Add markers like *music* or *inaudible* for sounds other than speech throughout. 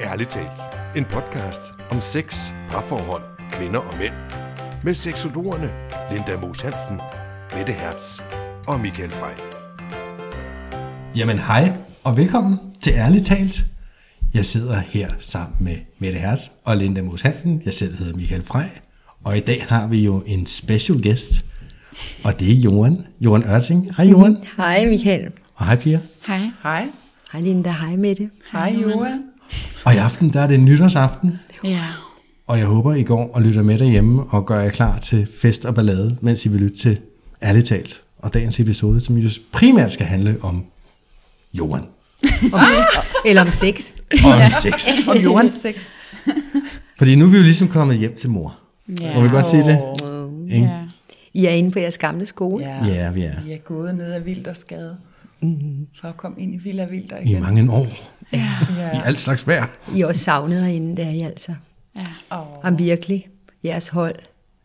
Ærligt talt. En podcast om sex, parforhold, kvinder og mænd. Med seksologerne Linda Moos Hansen, Mette Hertz og Michael Frey. Jamen hej og velkommen til Ærligt Talt. Jeg sidder her sammen med Mette Hertz og Linda Moos Hansen. Jeg selv hedder Michael Frey. Og i dag har vi jo en special guest, og det er Johan. Johan Ørting. Hej Johan. Hej Michael. Og hej Pia. Hej. Hej. Hej Linda, hej Mette. Hej, Johan. Og i aften der er det nytårsaften, Ja. og jeg håber I går og lytter med derhjemme og gør jer klar til fest og ballade, mens I vil lytte til Ærligt Talt. Og dagens episode, som jo primært skal handle om Johan. *laughs* Om, eller om sex. Og om sex. *laughs* Om Johans sex. *laughs* Fordi nu er vi jo ligesom kommet hjem til mor. Ja. Må vi godt sige det? Ikke? Ja. I er inde på jeres gamle skole. Ja. Ja, vi er. Vi er gået ned ad vildt og skade. For at komme ind i Villa Vilder I igen. mange år. Ja. I alt slags vejr. I også savnet herinde, der er I altså. ja. Og Om virkelig. Jeres hold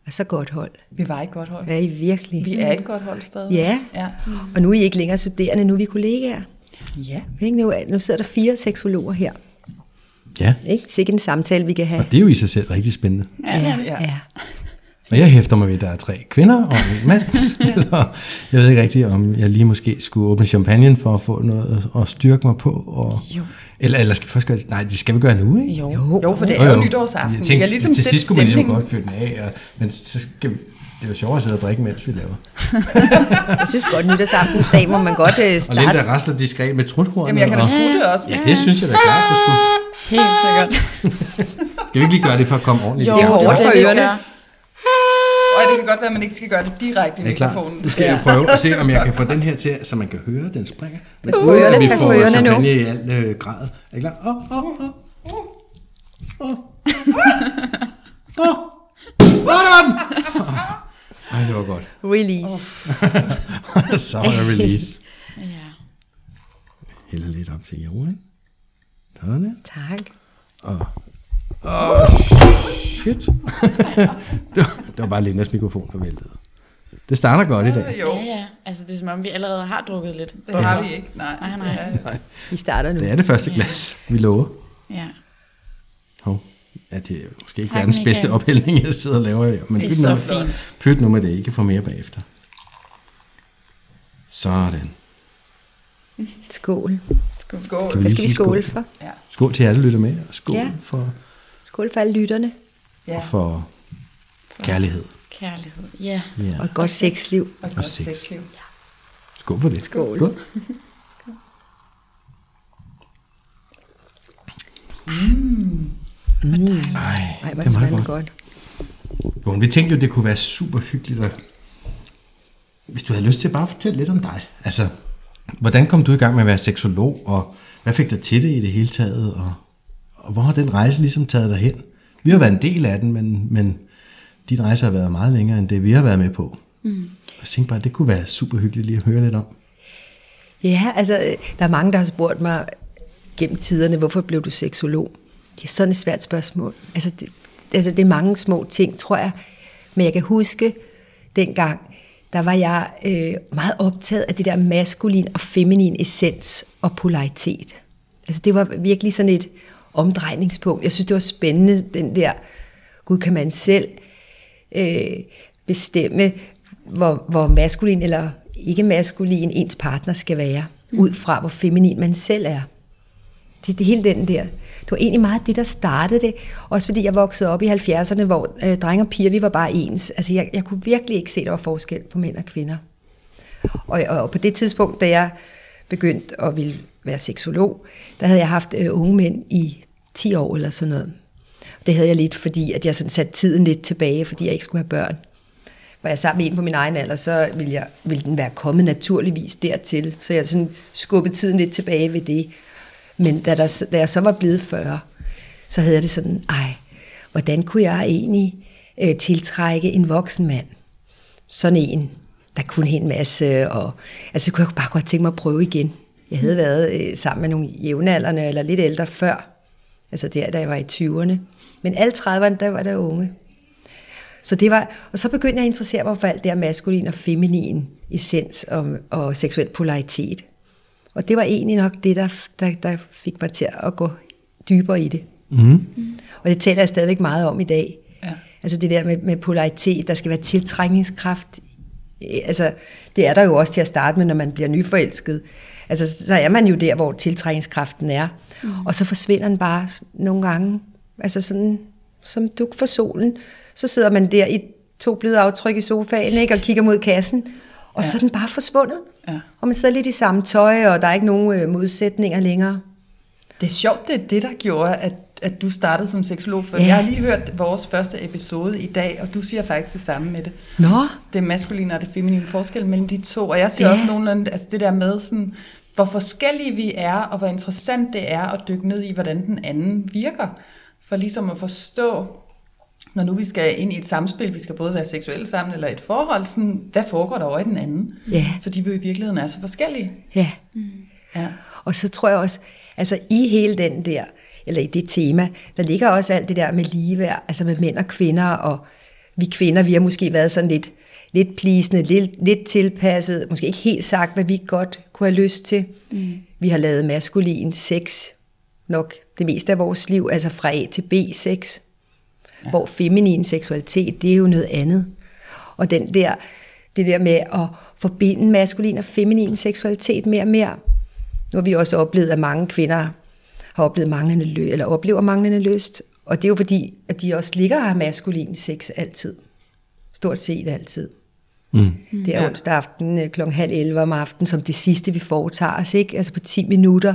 er så godt hold. vi var et godt hold. Er I virkelig? Vi er et godt hold stadig. Ja. Ja. Og nu er I ikke længere studerende, nu er vi kollegaer. ja. Ikke? Nu, nu sidder der fire seksologer her. Ja, Ikke? Sikke en samtale, vi kan have. og det er jo i sig selv rigtig spændende. Ja, ja. Ja. ja. Og jeg hæfter mig ved, at der er tre kvinder og en mand. *laughs* Eller, jeg ved ikke rigtigt, om jeg lige måske skulle åbne champagne for at få noget at styrke mig på. Og, Jo. Eller, eller skal vi først gøre det? Nej, det skal vi gøre nu, ikke? Jo. Jo. Jo, for det er jo jo. nytårsaften. Jeg tænkte, kan ligesom til sidst kunne man ligesom godt fyre den af, og, men så skal vi, det er jo sjovere at sidde og drikke, mens vi laver. *laughs* Jeg synes godt, nytårsaftensdag må man godt øh, Og starte. Linda rasler diskret med truthornet. Jamen, jeg kan da og, det også. Ja, det synes jeg da klart, du skulle. Helt sikkert. Skal vi ikke lige gøre det for at komme ordentligt? Jo, Det er for ørerne. Og det kan godt være, at man ikke skal gøre det direkte i Det er mikrofonen. Nu skal jeg prøve at se, om jeg kan få den her til, så man kan høre, den springer. Men på ørerne, at vi pas på får ørerne nu. i al øh, grad. Er I klar? Åh, åh, åh. Åh. Åh. Åh. Var den! Ej, det var godt. Release. *laughs* så er der release. Ja. Hælder lidt op til jorden. Sådan. Tak. Shit. *laughs* det, var, det var bare Lindas mikrofon, der væltede. Det starter godt i dag. Jo, ja, ja. Altså, det er som om, vi allerede har drukket lidt. det har vi ikke. Nej, Nej, nej. Det er- Vi starter nu. Det er det første glas, vi lover. Ja. Hov. Ja, det er måske ikke Tak, verdens bedste Michael. ophældning, jeg sidder og laver her. Men Det er pyt så nu- fint. Pyt nu med det, ikke får mere bagefter. Sådan. Skål. Skål. Skål. Kan Hvad lige skal vi skåle for? Ja. Skål til jer, der lytter med. Og skål Ja. for, Skål for alle lytterne. Ja. og for kærlighed. Kærlighed. Ja. Ja. Og et godt sexliv. Og et Og godt sex. sexliv. Skål for det. Skål. Skål. Ej, Ej, hvor det er meget smager godt. det godt. Jon, vi tænkte jo, det kunne være super hyggeligt, at, hvis du havde lyst til bare at fortælle lidt om dig. Altså, hvordan kom du i gang med at være seksolog, og hvad fik dig til det i det hele taget, og, og hvor har den rejse ligesom taget dig hen? Vi har været en del af den, men, men din rejse har været meget længere end det, vi har været med på. Mm. Jeg tænkte bare, at det kunne være super hyggeligt lige at høre lidt om. Ja, altså, der er mange, der har spurgt mig gennem tiderne, hvorfor blev du seksolog? Det er sådan et svært spørgsmål. Altså, det, altså, det er mange små ting, tror jeg. Men jeg kan huske, dengang, der var jeg øh, meget optaget af det der maskulin og feminin essens og polaritet. Altså, det var virkelig sådan et omdrejningspunkt. Jeg synes, det var spændende, den der, gud, kan man selv øh, bestemme, hvor, hvor maskulin eller ikke maskulin ens partner skal være, mm. ud fra hvor feminin man selv er. Det, det hele den der. Det var egentlig meget det, der startede det. Også fordi jeg voksede op i 70'erne, hvor øh, drenge og piger, vi var bare ens. Altså jeg, jeg kunne virkelig ikke se, at der var forskel på mænd og kvinder. Og, og, og på det tidspunkt, da jeg begyndte at ville være seksolog, der havde jeg haft øh, unge mænd i 10 år eller sådan noget. Det havde jeg lidt, fordi at jeg sådan satte tiden lidt tilbage, fordi jeg ikke skulle have børn. Var jeg sammen med en på min egen alder, så ville, jeg, ville den være kommet naturligvis dertil. Så jeg sådan skubbede tiden lidt tilbage ved det. Men da, der, da jeg så var blevet 40, så havde jeg det sådan, ej, hvordan kunne jeg egentlig øh, tiltrække en voksen mand? Sådan en, der kunne en masse, og altså kunne jeg bare godt tænke mig at prøve igen. Jeg havde været øh, sammen med nogle jævnaldrende eller lidt ældre før, altså der, da jeg var i 20'erne. Men alle 30'erne, der var der unge. Så det var, og så begyndte jeg at interessere mig for alt det her maskulin og feminin essens og, og seksuel polaritet. Og det var egentlig nok det, der, der, der fik mig til at gå dybere i det. Mm. Og det taler jeg stadigvæk meget om i dag. Ja. Altså det der med, med polaritet, der skal være tiltrækningskraft. Altså, det er der jo også til at starte med, når man bliver nyforelsket. Altså, så er man jo der, hvor tiltrækningskraften er. Mm. Og så forsvinder den bare nogle gange. Altså sådan, som duk for solen. Så sidder man der i to bløde aftryk i sofaen, ikke? Og kigger mod kassen. Og ja. så er den bare forsvundet. Ja. Og man sidder lidt i samme tøj, og der er ikke nogen øh, modsætninger længere. Det er sjovt, det er det, der gjorde, at, at du startede som seksolog. For ja. jeg har lige hørt vores første episode i dag, og du siger faktisk det samme med det. Nå, Det maskuline og det feminine forskel mellem de to. Og jeg siger Ja. også nogenlunde, altså det der med, sådan, hvor forskellige vi er, og hvor interessant det er at dykke ned i, hvordan den anden virker. For ligesom at forstå, når nu vi skal ind i et samspil, vi skal både være seksuelle sammen eller et forhold, sådan, hvad foregår der over i den anden? Ja. Fordi vi i virkeligheden er så forskellige. ja. Ja. Og så tror jeg også, altså i hele den der, eller i det tema, der ligger også alt det der med ligeværd, altså med mænd og kvinder, og vi kvinder, vi har måske været sådan lidt, lidt plisende, lidt, lidt tilpasset, måske ikke helt sagt, hvad vi godt kunne have lyst til. Mm. Vi har lavet maskulin sex, nok det meste af vores liv, altså fra A til B sex, ja. hvor feminin seksualitet, det er jo noget andet. Og den der, det der med at forbinde maskulin og feminin seksualitet mere og mere, nu har vi også oplevet, at mange kvinder har oplevet manglende lø- eller oplever manglende lyst. Og det er jo fordi, at de også ligger og har maskulin sex altid. Stort set altid. Mm. Det er onsdag aften øh, klokken halv 11 om aftenen, som det sidste, vi foretager os, ikke? Altså på 10 minutter.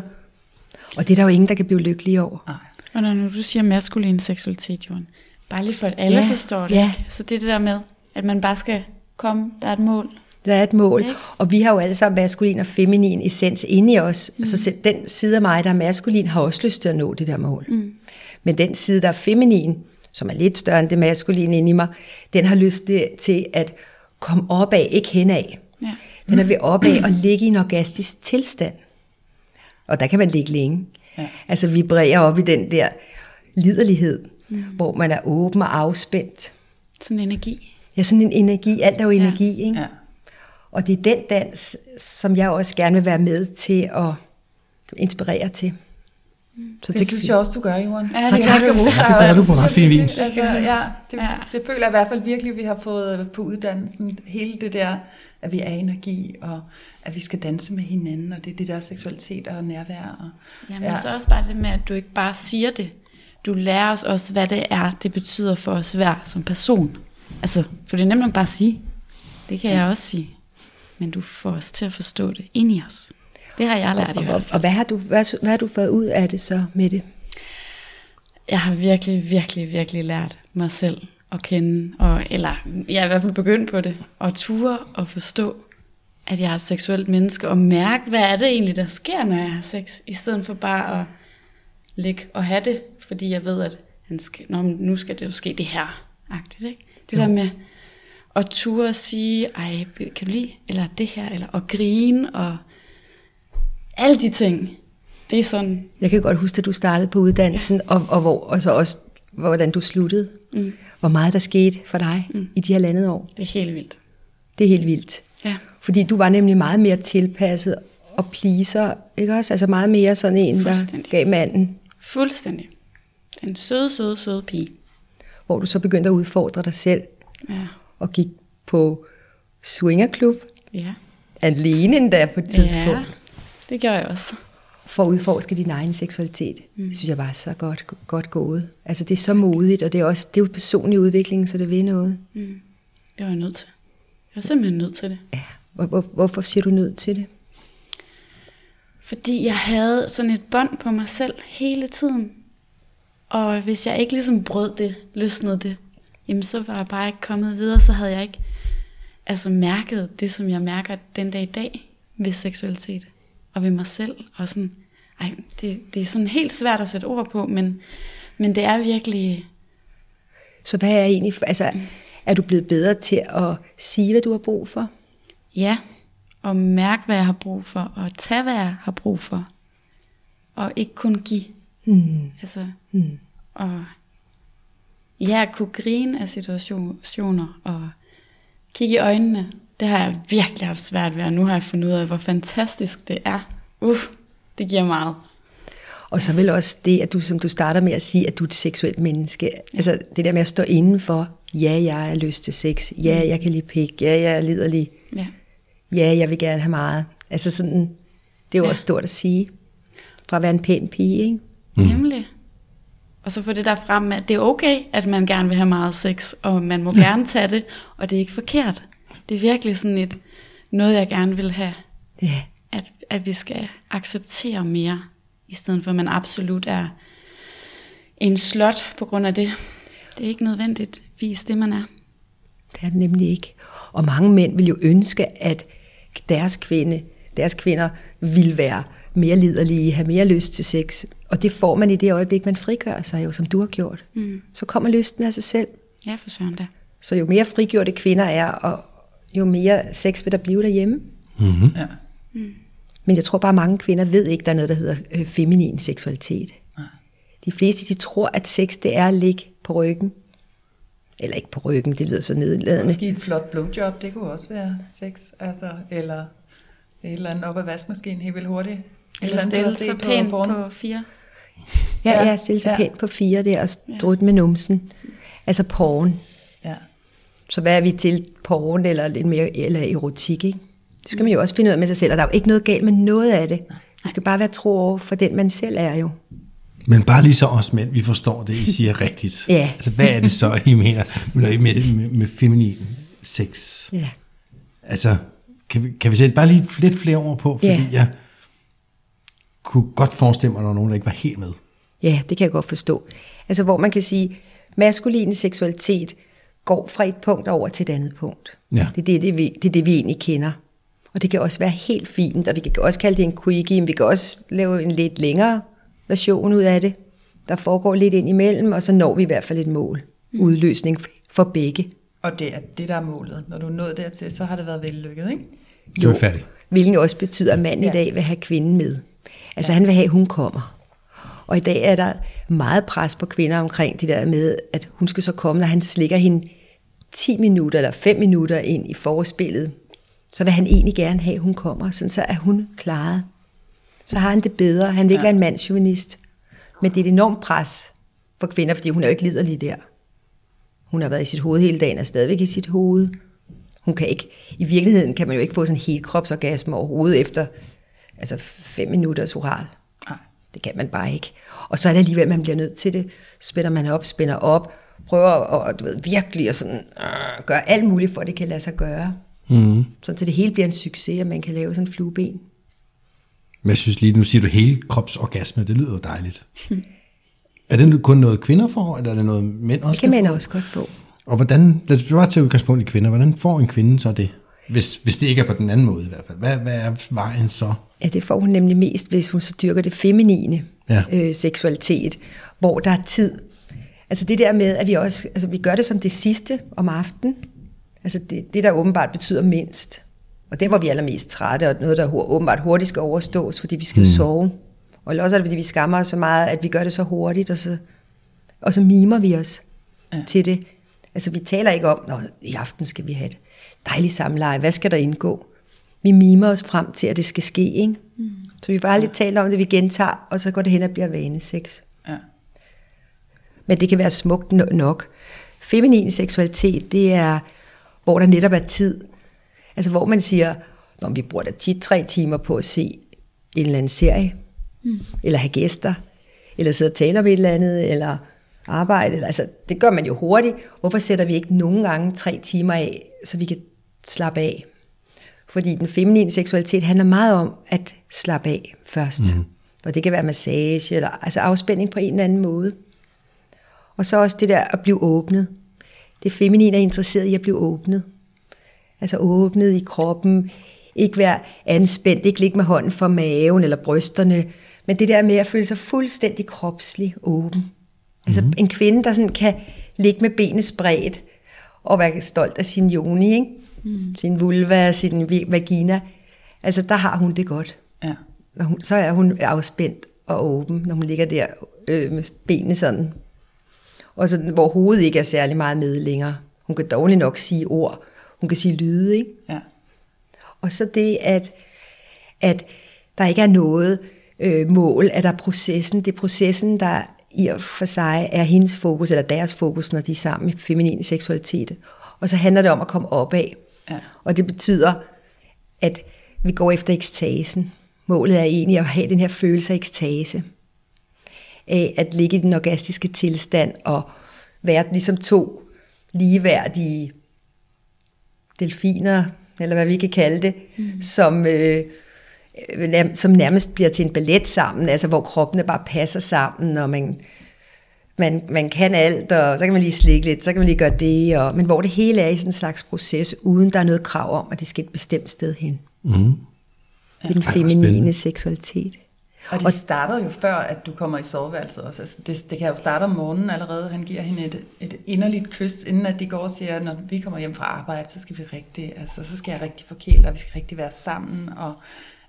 Og det er der jo ingen, der kan blive lykkelige over. Og når nu du siger maskulin seksualitet, Jorden, bare lige for at alle Ja, ja, forstår det, ja. ikke? så det er det der med, at man bare skal komme, der er et mål. Der er et mål, Ikke? og vi har jo alle sammen maskulin og feminin essens inde i os. Mm. Så selv den side af mig, der er maskulin, har også lyst til at nå det der mål. Mm. Men den side, der er feminin, som er lidt større end det maskuline inde i mig, den har lyst til at komme opad, ikke henad. Ja. Den er ved opad og ligge i en orgastisk tilstand. Og der kan man ligge længe. Ja. Altså vibrere op i den der liderlighed, mm. hvor man er åben og afspændt. Sådan en energi. Ja, sådan en energi. Alt er jo Ja. energi, ikke? Ja. Og det er den dans, som jeg også gerne vil være med til at inspirere til. Så Det synes jeg også, du gør, Johan. Ja, det gør tak rose Ja, dig det gør du på ret fin virkelig, vis. Altså, ja, det, Ja. det føler jeg i hvert fald virkelig, at vi har fået på uddannelsen. Hele det der, at vi er energi, og at vi skal danse med hinanden, og det er det der seksualitet og nærvær. Og, Jamen, ja. så også bare det med, at du ikke bare siger det. Du lærer os også, hvad det er, det betyder for os hver som person. Altså, for det er nemt nok bare at sige. Det kan jeg også sige. Men du får os til at forstå det ind i os. Det har jeg lært i og, hvert og, fald. og hvad, har du, hvad, hvad har du fået ud af det så med det? Jeg har virkelig, virkelig, virkelig lært mig selv at kende, og, eller jeg er i hvert fald begyndt på det, og ture og forstå, at jeg er et seksuelt menneske, og mærke, hvad er det egentlig, der sker, når jeg har sex, i stedet for bare at ligge og have det, fordi jeg ved, at han skal, Nå, nu skal det jo ske det her, agtigt, ikke? Det der med at ture og sige, ej, kan du lide, eller det her, eller at grine, og alle de ting, det er sådan, Jeg kan godt huske, at du startede på uddannelsen, ja. og, og, hvor, og så også, hvordan du sluttede. Mm. Hvor meget der skete for dig mm. i de her landet år. det er helt vildt. Det er helt vildt. Ja. Fordi du var nemlig meget mere tilpasset og pleaser, ikke også? Altså meget mere sådan en, der gav manden, Fuldstændig. En søde, søde, søde pige. hvor du så begyndte at udfordre dig selv Ja. og gik på swingerklub, Ja. alene endda på et tidspunkt, ja. Det gjorde jeg også. for at udforske din egen seksualitet. Mm. Det synes jeg bare er så godt, godt gået. Altså det er så modigt, og det er, også, det er jo personlig udvikling, så det vil noget. Det var jeg nødt til. Jeg var simpelthen nødt til det. Ja. Hvor, hvor, hvorfor siger du nødt til det? Fordi jeg havde sådan et bånd på mig selv hele tiden. Og hvis jeg ikke ligesom brød det, løsnede det, jamen så var jeg bare ikke kommet videre, så havde jeg ikke altså mærket det, som jeg mærker den dag i dag ved seksualitet og ved mig selv. Og sådan, ej, det, det er sådan helt svært at sætte ord på, men, men det er virkelig, Så hvad er egentlig, altså, er du blevet bedre til at sige, hvad du har brug for? Ja, og mærke, hvad jeg har brug for, og tage, hvad jeg har brug for. Og ikke kun give. Hmm. Altså, Hmm. og ja, kunne grine af situationer, og kigge i øjnene, det har jeg virkelig haft svært ved, og nu har jeg fundet ud af, hvor fantastisk det er. Uh, det giver meget. Og så vel også det, at du, som du starter med at sige, at du er et seksuelt menneske. Altså det der med at stå indenfor, ja, jeg har lyst til sex, ja, jeg kan lide pik, ja, jeg er liderlig, Ja. ja, jeg vil gerne have meget. Altså sådan, det er jo Ja. også stort at sige, fra at være en pæn pige, ikke? Mm. Nemlig. Og så få det der frem med, at det er okay, at man gerne vil have meget sex, og man må gerne tage det, og det er ikke forkert. Det er virkelig sådan et, noget jeg gerne vil have, Ja, at, at vi skal acceptere mere, i stedet for at man absolut er en slot på grund af det. Det er ikke nødvendigvis det, man er. det er det nemlig ikke. Og mange mænd vil jo ønske, at deres, kvinde, deres kvinder vil være mere liderlige, have mere lyst til sex. Og det får man i det øjeblik, man frigør sig jo, som du har gjort. Mm. Så kommer lysten af sig selv. Ja, for søren da. Så jo mere frigjorte kvinder er, og jo mere sex vil der blive derhjemme. Ja. Men jeg tror bare, at mange kvinder ved ikke, der er noget, der hedder øh, feminin seksualitet. Nej. De fleste, de tror, at sex, det er at ligge på ryggen. Eller ikke på ryggen, det lyder så nedladende. Måske et flot blowjob, det kunne også være sex, altså, eller et eller andet op ad vaskemaskinen helt vildt hurtigt. Eller har stille sig pænt porno. på fire. Ja, Ja, ja, stille sig ja. pænt på fire der og strutte med numsen. Altså porn. Så hvad er vi til? Porn eller lidt mere eller erotik, ikke? Det skal man jo også finde ud af med sig selv, og der er jo ikke noget galt med noget af det. Det skal bare være tro over for den, man selv er jo. Men bare lige så os mænd, vi forstår det, I *laughs* siger rigtigt. Ja. Altså, hvad er det så, I mener med, med, med, med feminin sex? Ja. Altså, kan vi, kan vi sætte bare lige lidt flere ord på? Fordi Ja. jeg kunne godt forestille mig, at der var nogen, der ikke var helt med. Ja, det kan jeg godt forstå. Altså hvor man kan sige, maskulin seksualitet går fra et punkt over til et andet punkt. Ja. Det, er det, det, vi, det er det, vi egentlig kender. Og det kan også være helt fint, og vi kan også kalde det en quickie, men vi kan også lave en lidt længere version ud af det, der foregår lidt ind imellem, og så når vi i hvert fald et mål. Udløsning for begge. Og det er det, der er målet. Når du er nået dertil, så har det været vellykket, ikke? Du er færdig. Hvilket også betyder, at manden ja. i dag vil have kvinden med. Altså ja. han vil have, at hun kommer. Og i dag er der meget pres på kvinder omkring det der med, at hun skal så komme, når han slikker hende 10 minutter eller 5 minutter ind i forspillet. Så vil han egentlig gerne have, at hun kommer, sådan så er hun klaret. Så har han det bedre. Han vil ikke ja. være en mandsjuvenist. Men det er et enormt pres for kvinder, fordi hun er jo ikke liderlig der. Hun har været i sit hoved hele dagen, og er stadigvæk i sit hoved. Hun kan ikke, i virkeligheden kan man jo ikke få sådan en helt kropsorgasme overhovedet efter altså fem minutters oral. Det kan man bare ikke. Og så er det alligevel, man bliver nødt til det. Spænder man op, spænder op, prøver at du ved, virkelig at sådan, øh, gøre alt muligt for, at det kan lade sig gøre. Mm. Sådan, så det hele bliver en succes, og man kan lave sådan en flueben. Men jeg synes lige, nu siger du hele kropsorgasme, det lyder jo dejligt. *laughs* er det kun noget kvinder får, eller er det noget mænd også Det kan mænd også godt få. Og hvordan, lad os bare tage udgangspunkt i kvinder, hvordan får en kvinde så det? Hvis, hvis det ikke er på den anden måde i hvert fald. Hvad, hvad er vejen så? Ja, det får hun nemlig mest, hvis hun så dyrker det feminine Ja. øh, seksualitet, hvor der er tid. Altså det der med, at vi også, altså vi gør det som det sidste om aftenen. Altså det, det der åbenbart betyder mindst. Og det hvor vi er allermest trætte, og noget, der åbenbart hurtigt skal overstås, fordi vi skal mm. sove. Og også er det, fordi vi skammer os så meget, at vi gør det så hurtigt, og så, og så mimer vi os ja. til det. Altså vi taler ikke om, at i aften skal vi have et dejligt samleje, hvad skal der indgå? Vi mimer os frem til, at det skal ske, ikke? Mm. Så vi får aldrig talt om det, vi gentager, og så går det hen og bliver vanesex. Ja. Men det kan være smukt no- nok. Feminin seksualitet, det er, hvor der netop er tid. Altså hvor man siger, når vi bruger da tit tre timer på at se en eller anden serie, mm. eller have gæster, eller sidde og tale om et eller andet, eller arbejde. Altså, det gør man jo hurtigt. Hvorfor sætter vi ikke nogle gange tre timer af, så vi kan slappe af? Fordi den feminine seksualitet handler meget om at slappe af først. Mm. Og det kan være massage, eller altså afspænding på en eller anden måde. Og så også det der at blive åbnet. Det feminine er interesseret i at blive åbnet. Altså åbnet i kroppen. Ikke være anspændt, ikke ligge med hånden for maven eller brysterne. Men det der med at føle sig fuldstændig kropslig åben. Altså mm. en kvinde, der sådan kan ligge med benene spredt og være stolt af sin joni, ikke? Mm. sin vulva, sin vagina. Altså der har hun det godt. Ja. Når hun, så er hun afspændt og åben, når hun ligger der øh, med benene sådan. Og så, hvor hovedet ikke er særlig meget med længere. Hun kan dårligt nok sige ord. Hun kan sige lyde, ikke? Ja. Og så det, at, at der ikke er noget øh, mål, er der processen. Det er processen, der i og for sig er hendes fokus, eller deres fokus, når de er sammen i feminin seksualitet. Og så handler det om at komme opad. Ja. Og det betyder, at vi går efter ekstasen. Målet er egentlig at have den her følelse af ekstase. Af at ligge i den orgastiske tilstand og være ligesom to ligeværdige delfiner, eller hvad vi kan kalde det, mm. som, øh, som nærmest bliver til en ballet sammen, altså hvor kroppene bare passer sammen, og man, man, man kan alt, og så kan man lige slikke lidt, så kan man lige gøre det, og, men hvor det hele er i sådan en slags proces, uden der er noget krav om, at det skal et bestemt sted hen. Mm. Det er den feminine seksualitet. Og det starter jo før, at du kommer i soveværelset også. Altså, det, det kan jo starte om morgenen allerede. Han giver hende et, et inderligt kys, inden at de går og siger, når vi kommer hjem fra arbejde, så skal vi rigtig, altså, så skal jeg rigtig forkæle dig, vi skal rigtig være sammen. Og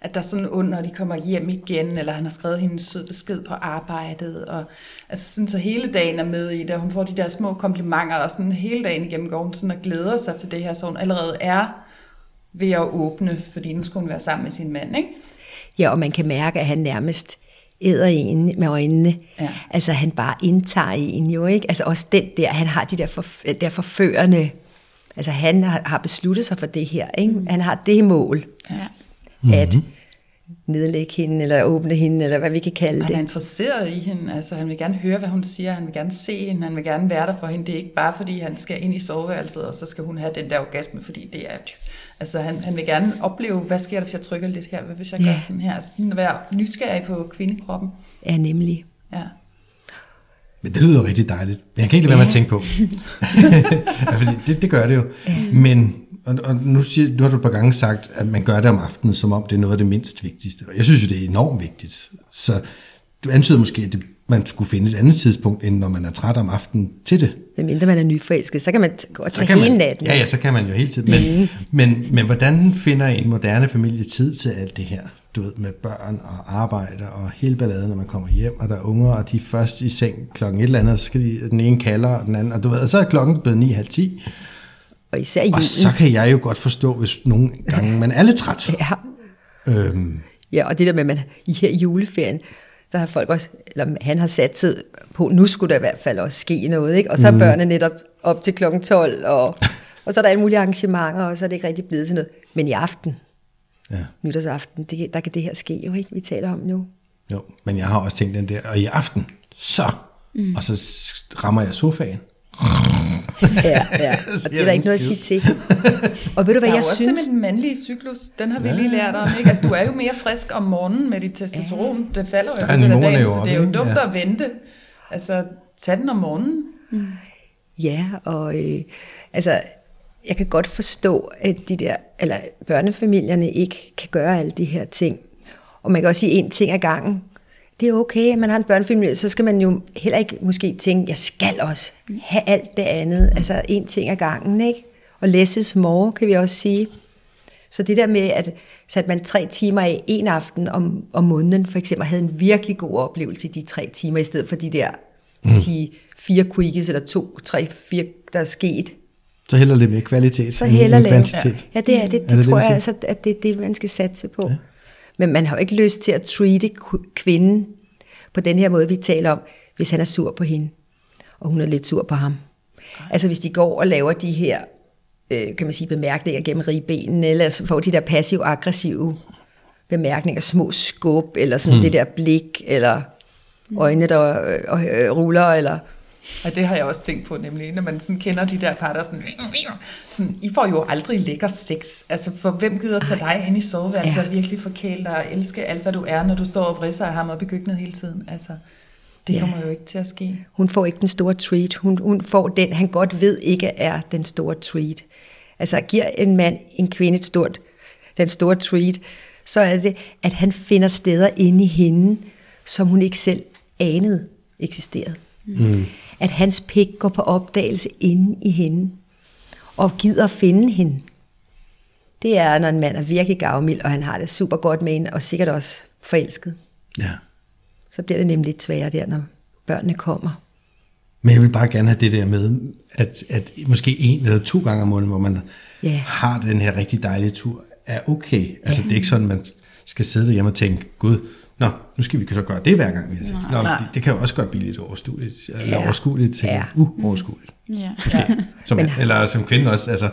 at der er sådan under, når de kommer hjem igen, eller han har skrevet hende en sød besked på arbejdet. Og, altså sådan, så hele dagen er med i det, og hun får de der små komplimenter, og sådan hele dagen igennem går hun sådan og glæder sig til det her, så hun allerede er ved at åbne, fordi nu skulle hun være sammen med sin mand, ikke? Ja, og man kan mærke, at han nærmest æder en med øjnene. Ja. Altså, han bare indtager en jo, ikke? Altså, også den der, han har de der, forf- der forførende... Altså, han har, besluttet sig for det her, ikke? Han har det mål, Ja. Mm-hmm. at nedlægge hende, eller åbne hende, eller hvad vi kan kalde Han er det. interesseret i hende, altså han vil gerne høre, hvad hun siger, han vil gerne se hende, han vil gerne være der for hende. Det er ikke bare fordi, han skal ind i soveværelset, og så skal hun have den der orgasme, fordi det er... Altså han, han vil gerne opleve, hvad sker der, hvis jeg trykker lidt her, hvad hvis jeg Ja. gør sådan her? Altså, sådan at være nysgerrig på kvindekroppen. Ja, nemlig. Ja. Men det lyder rigtig dejligt. Men jeg kan ikke lade være med at tænke på. *laughs* *laughs* ja, fordi det, det gør det jo. Men, og, og nu, siger, nu har du et par gange sagt, at man gør det om aftenen, som om det er noget af det mindst vigtigste. Og jeg synes jo, det er enormt vigtigt. Så du antyder måske, at det, man skulle finde et andet tidspunkt, end når man er træt om aftenen til det. Medmindre man er nyforelsket, så kan man godt tage hele man, natten. Ja, ja, så kan man jo hele tiden. Men, mm. men, men hvordan finder en moderne familie tid til alt det her? Du ved, med børn og arbejde og hele balladen, når man kommer hjem, og der er unger, og de er først i seng klokken et eller andet, så skal de, den ene kalder, og den anden, og du ved, og så er klokken blevet 9.30. Og især julen. Og så kan jeg jo godt forstå, hvis nogle gange man er lidt træt. *laughs* Ja. Øhm, Ja, og det der med, at man i her juleferien, der har folk også, eller han har sat tid på, nu skulle der i hvert fald også ske noget, ikke? Og så er børnene netop op til klokken 12, og, og så er der alle mulige arrangementer, og så er det ikke rigtig blevet til noget. Men i aften, ja, nytårsaften, det, der kan det her ske jo, ikke? Vi taler om nu. jo. Men jeg har også tænkt den der, og i aften, så, mm. og så rammer jeg sofaen. Ja, ja. Og *laughs* det er der ikke noget at sige til. Og ved du, hvad Der er jeg jo også synes? det med den mandlige cyklus, den har vi lige lært om, ikke? at du er jo mere frisk om morgenen med dit testosteron. Det falder jo Der i er løbet af dagen, så det er jo ikke? dumt Ja. at vente. Altså, tag den om morgenen. Ja, og øh, altså, jeg kan godt forstå, at de der, eller børnefamilierne ikke kan gøre alle de her ting. Og man kan også sige en ting ad gangen. Det er okay, at man har en børnefamilie, så skal man jo heller ikke måske tænke, jeg skal også have alt det andet. Altså en ting ad gangen, ikke? Og less is more, kan vi også sige. Så det der med, at satte man tre timer af en aften om, om måneden, for eksempel, havde en virkelig god oplevelse i de tre timer, i stedet for de der mm. sige, fire quickies, eller to, tre, fire, der er sket. Så heller lidt mere kvalitet Så end heller lave. kvantitet. Ja, det er det. Det, Er det, tror det, jeg altså, at det er det, man skal satse på. Ja. Men man har jo ikke lyst til at treate kvinden på den her måde, vi taler om, hvis han er sur på hende, og hun er lidt sur på ham. Altså hvis de går og laver de her, øh, kan man sige, bemærkninger gennem ribbenene, eller så får de der passiv-aggressive bemærkninger, små skub, eller sådan hmm. det der blik, eller øjne, der øh, øh, ruller, eller... Og det har jeg også tænkt på, nemlig, når man sådan kender de der par, der er sådan, sådan, I får jo aldrig lækker sex. Altså, for hvem gider tage dig ind i soveværelset Ja. og virkelig forkæle dig og elske alt, hvad du er, når du står og vrisser af ham op i køkkenet hele tiden? Altså, det Ja. kommer jo ikke til at ske. Hun får ikke den store treat. Hun, hun får den, han godt ved ikke er den store treat. Altså giver en mand en kvinde et stort, den store treat, så er det, at han finder steder inde i hende, som hun ikke selv anede eksisterede. Mm. At hans pik går på opdagelse inde i hende, og gider at finde hende. Det er, når en mand er virkelig gavmild, og han har det super godt med hende, og sikkert også forelsket. Ja. Så bliver det nemlig lidt sværere der, når børnene kommer. Men jeg vil bare gerne have det der med, at, at måske en eller to gange om måneden, hvor man Ja. har den her rigtig dejlige tur, er okay. Altså det er ikke sådan, man skal sidde derhjemme og tænke, gud, Nå, nu skal vi så gøre det hver gang, vi har sex. Nå, fordi det kan jo også godt blive lidt overskueligt. Eller Ja. overskueligt til Ja. uoverskueligt. Ja. *laughs* Som, Men- eller som kvinde også, altså,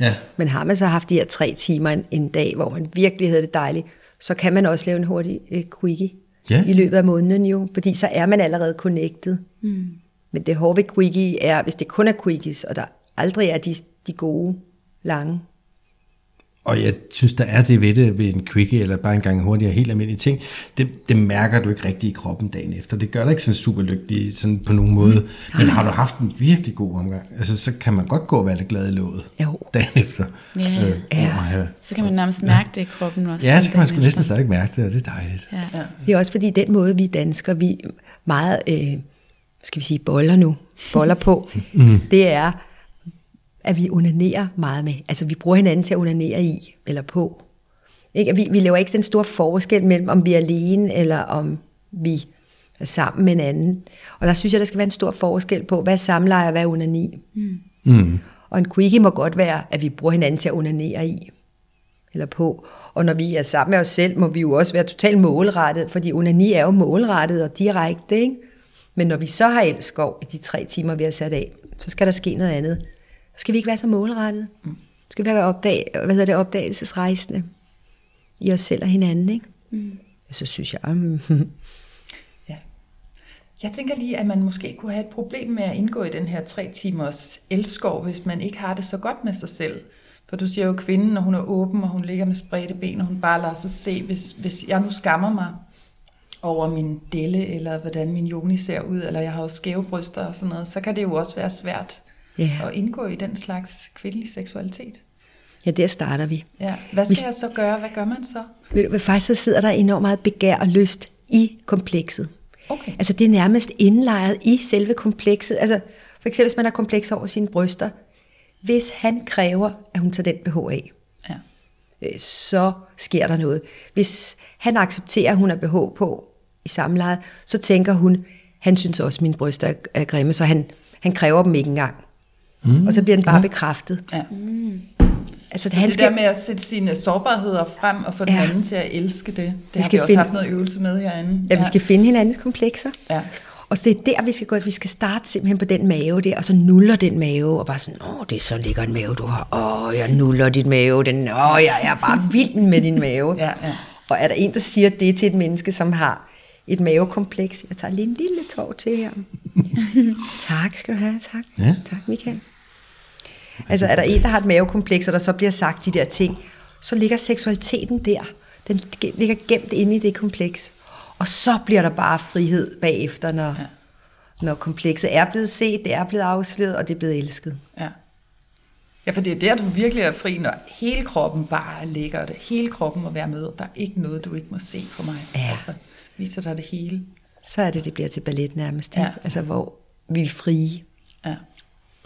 ja. Men har man så haft de her tre timer en, en dag, hvor man virkelig havde det dejligt, så kan man også lave en hurtig øh, quickie Ja. i løbet af måneden jo, fordi så er man allerede connected. Mm. Men det hårde ved quickie er, hvis det kun er quickies, og der aldrig er de, de gode, lange. Og jeg synes, der er det ved det, ved en quickie, eller bare en gang hurtigere, helt almindelige ting. Det, det mærker du ikke rigtig i kroppen dagen efter. Det gør dig ikke sådan super lykkelig sådan på nogen måde. Mm. Men har du haft en virkelig god omgang, altså, så kan man godt gå og være lidt glad i låget Jo. dagen efter. Ja. Øh, Ja. have- Så kan man nærmest mærke det i kroppen også. Ja, så kan man sgu næsten stadig mærke det, og det er dejligt. Ja. ja. Det er også fordi den måde, vi danskere, vi meget, øh, skal vi sige, boller nu, boller på, mm. det er, at vi onanerer meget med. Altså vi bruger hinanden til at onanere i, eller på. Ikke? Vi, vi laver ikke den store forskel mellem, om vi er alene, eller om vi er sammen med en anden. Og der synes jeg, der skal være en stor forskel på, hvad samleje og hvad onani. Mm. Og en quickie må godt være, at vi bruger hinanden til at onanere i eller på. Og når vi er sammen med os selv, må vi jo også være totalt målrettet, fordi onani er jo målrettet og direkte, ikke? Men når vi så har elskov i de tre timer, vi har sat af, så skal der ske noget andet. Skal vi ikke være så målrettet. Så skal vi være opdag, hvad hedder det, opdagelsesrejsende i os selv og hinanden, ikke? Mm. Så synes jeg, mm, *laughs* Ja. Jeg tænker lige, at man måske kunne have et problem med at indgå i den her tre timers elskov, hvis man ikke har det så godt med sig selv. For du siger jo, at kvinden, når hun er åben, og hun ligger med spredte ben, og hun bare lader sig se, hvis, hvis jeg nu skammer mig over min delle, eller hvordan min joni ser ud, eller jeg har jo skæve bryster og sådan noget, så kan det jo også være svært Ja. at indgå i den slags kvindelig seksualitet. ja, der starter vi. Ja. Hvad skal Vi- jeg så gøre? Hvad gør man så? Ved du hvad, faktisk så sidder der enormt meget begær og lyst i komplekset. Okay. Altså det er nærmest indlejret i selve komplekset. Altså for eksempel hvis man har kompleks over sine bryster. Hvis han kræver, at hun tager den BH af, Ja. øh, så sker der noget. Hvis han accepterer, at hun har BH på i samlejet, så tænker hun, han synes også, at mine bryster er- er grimme, så han, han kræver dem ikke engang. Mm, og så bliver den bare ja. bekræftet. ja. Altså, Så det der med at sætte sine sårbarheder frem og få den Ja. anden til at elske det, det Vi har skal vi også finde- haft noget øvelse med herinde. Ja, vi skal finde hinandens komplekser. Ja. Og det er der, vi skal gå. Vi skal starte simpelthen på den mave der, og så nuller den mave, og bare sådan, åh, det er så lækker en mave, du har. Åh, jeg nuller dit mave. Den, åh, jeg er bare *laughs* vild med din mave. Ja, ja. Og er der en, der siger det til et menneske, som har et mavekompleks? Jeg tager lige en lille tår til her. *laughs* tak skal du have, tak. Ja. Tak, Michael. Altså, er der en, der har et mavekompleks, og der så bliver sagt de der ting, så ligger seksualiteten der. Den ligger gemt inde i det kompleks. Og så bliver der bare frihed bagefter, når, ja. når komplekset er blevet set, det er blevet afsløret, og det er blevet elsket. Ja. Ja, for det er der, du virkelig er fri, når hele kroppen bare er lækkert. Hele kroppen må være med. Der er ikke noget, du ikke må se på mig. Ja. Altså, viser dig det hele. Så er det, det bliver til ballet nærmest. Ja. Altså, hvor vi er frie.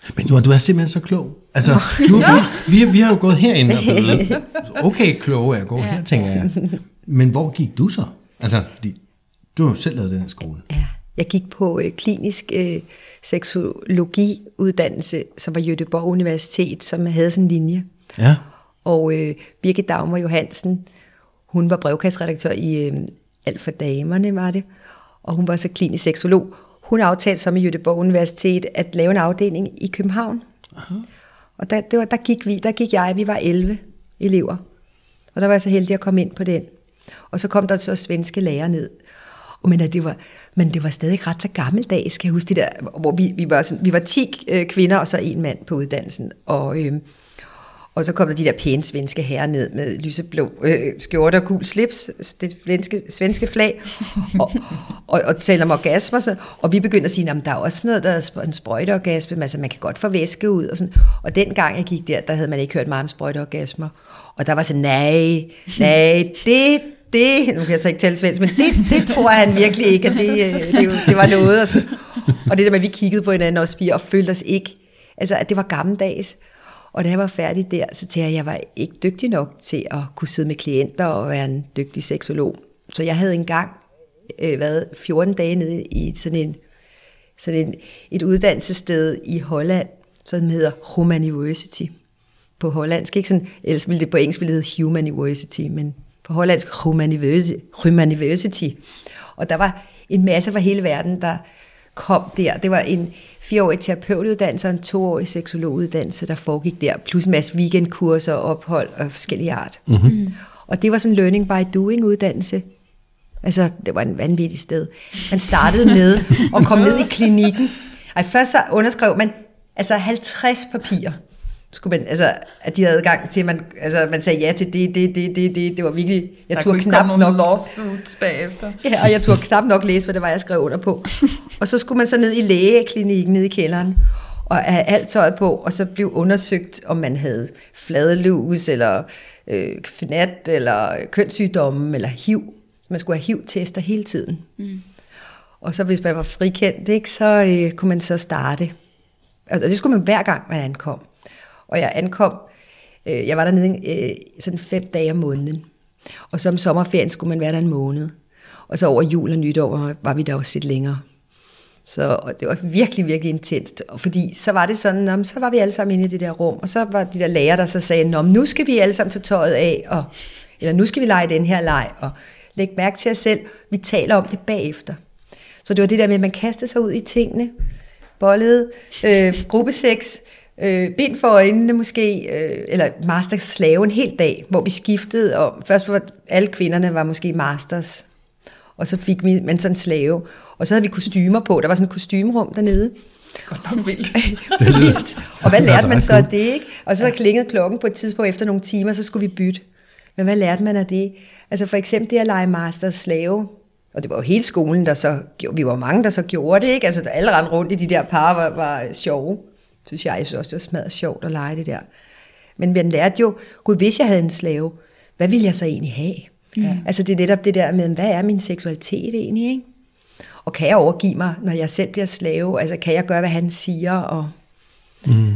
Ja. Men Johan, du er simpelthen så klog. Altså, du, vi, vi, vi har jo gået herinde og blevet *laughs* okay kloge af at gå her, tænker jeg. Men hvor gik du så? Altså, du har jo selv lavet den her skole. Ja. Jeg gik på øh, klinisk øh, seksologiuddannelse, som var Jødeborg Universitet, som havde sådan en linje. Ja. Og øh, Birgit Dagmar Johansen, hun var brevkasseredaktør i øh, Alt for Damerne, var det. Og hun var så klinisk seksolog. Hun aftalte så med Jødeborg Universitet at lave en afdeling i København. Aha. Og der, det var, der, gik vi, der gik jeg, vi var 11 elever. Og der var jeg så heldig at komme ind på den. Og så kom der så svenske lærer ned. Og men, at det var, men det var stadig ret så gammeldags, kan jeg huske det der, hvor vi, vi, var, sådan, vi var 10 øh, kvinder og så en mand på uddannelsen. Og, øh, og så kom der de der pæne svenske herrer ned med lyseblå øh, skjorte og gul slips, det svenske, svenske flag, og, og, og talte om orgasmer. Så, og vi begyndte at sige, at der er også noget, der er en sprøjteorgasme, men altså man kan godt få væske ud. Og, sådan. og den gang jeg gik der, der havde man ikke hørt meget om sprøjteorgasmer. Og der var så, nej, nej, det, det, nu kan jeg så ikke tale svensk, men det, det tror han virkelig ikke, at det, øh, det, det var noget. Og, så, og det der med, at vi kiggede på hinanden også, vi og følte os ikke, altså at det var gammeldags. Og da jeg var færdig der, så tænkte jeg, at jeg var ikke dygtig nok til at kunne sidde med klienter og være en dygtig seksolog. Så jeg havde engang øh, været 14 dage nede i sådan, en, sådan en, et uddannelsessted i Holland, som hedder Human University på hollandsk. Ikke sådan, ellers ville det på engelsk ville det hedde Human University, men på hollandsk University. Og der var en masse fra hele verden, der kom der. Det var en fireårig terapeutuddannelse og en toårig seksologuddannelse, der foregik der, plus en masse weekendkurser, ophold og forskellige art. Mm-hmm. Og det var sådan en learning by doing uddannelse. Altså, det var en vanvittig sted. Man startede med at komme ned i klinikken. Ej, først så underskrev man altså 50 papirer skulle man, altså, at de havde adgang til, at man, altså, man sagde ja til det, det, det, det, det, det var virkelig, jeg der turde knap nok... lawsuits bagefter. Ja, og jeg turde knap nok læse, hvad det var, jeg skrev under på. *laughs* og så skulle man så ned i lægeklinikken, ned i kælderen, og have alt tøjet på, og så blev undersøgt, om man havde fladelus, eller øh, fnat, eller kønssygdomme, eller HIV. Man skulle have HIV-tester hele tiden. Mm. Og så hvis man var frikendt, ikke, så øh, kunne man så starte. Altså, det skulle man hver gang, man ankom. Og jeg ankom, øh, jeg var dernede øh, sådan fem dage om måneden. Og så om sommerferien skulle man være der en måned. Og så over jul og nytår var vi der også lidt længere. Så og det var virkelig, virkelig intenst. Og fordi så var det sådan, om, så var vi alle sammen inde i det der rum, og så var de der lærer, der så sagde, Nå, nu skal vi alle sammen tage tøjet af, og, eller nu skal vi lege den her leg, og læg mærke til os selv. Vi taler om det bagefter. Så det var det der med, at man kastede sig ud i tingene, bollede, øh, gruppeseks, øh, bind for øjnene måske, øh, eller masters slave en hel dag, hvor vi skiftede, og først var alle kvinderne var måske masters, og så fik vi man sådan slave, og så havde vi kostymer på, der var sådan et kostymerum dernede, Godt nok vildt. *laughs* så vildt. Og hvad lærte man så af det, ikke? Og så klingede klokken på et tidspunkt efter nogle timer, så skulle vi bytte. Men hvad lærte man af det? Altså for eksempel det at lege master slave, og det var jo hele skolen, der så, vi var mange, der så gjorde det, ikke? Altså alle rendte rundt i de der par, var, var sjove synes jeg. Jeg synes også, det var smadret sjovt at lege det der. Men man lærte jo, gud, hvis jeg havde en slave, hvad ville jeg så egentlig have? Ja. Altså det er netop det der med, hvad er min seksualitet egentlig, ikke? Og kan jeg overgive mig, når jeg selv bliver slave? Altså kan jeg gøre, hvad han siger? Og mm.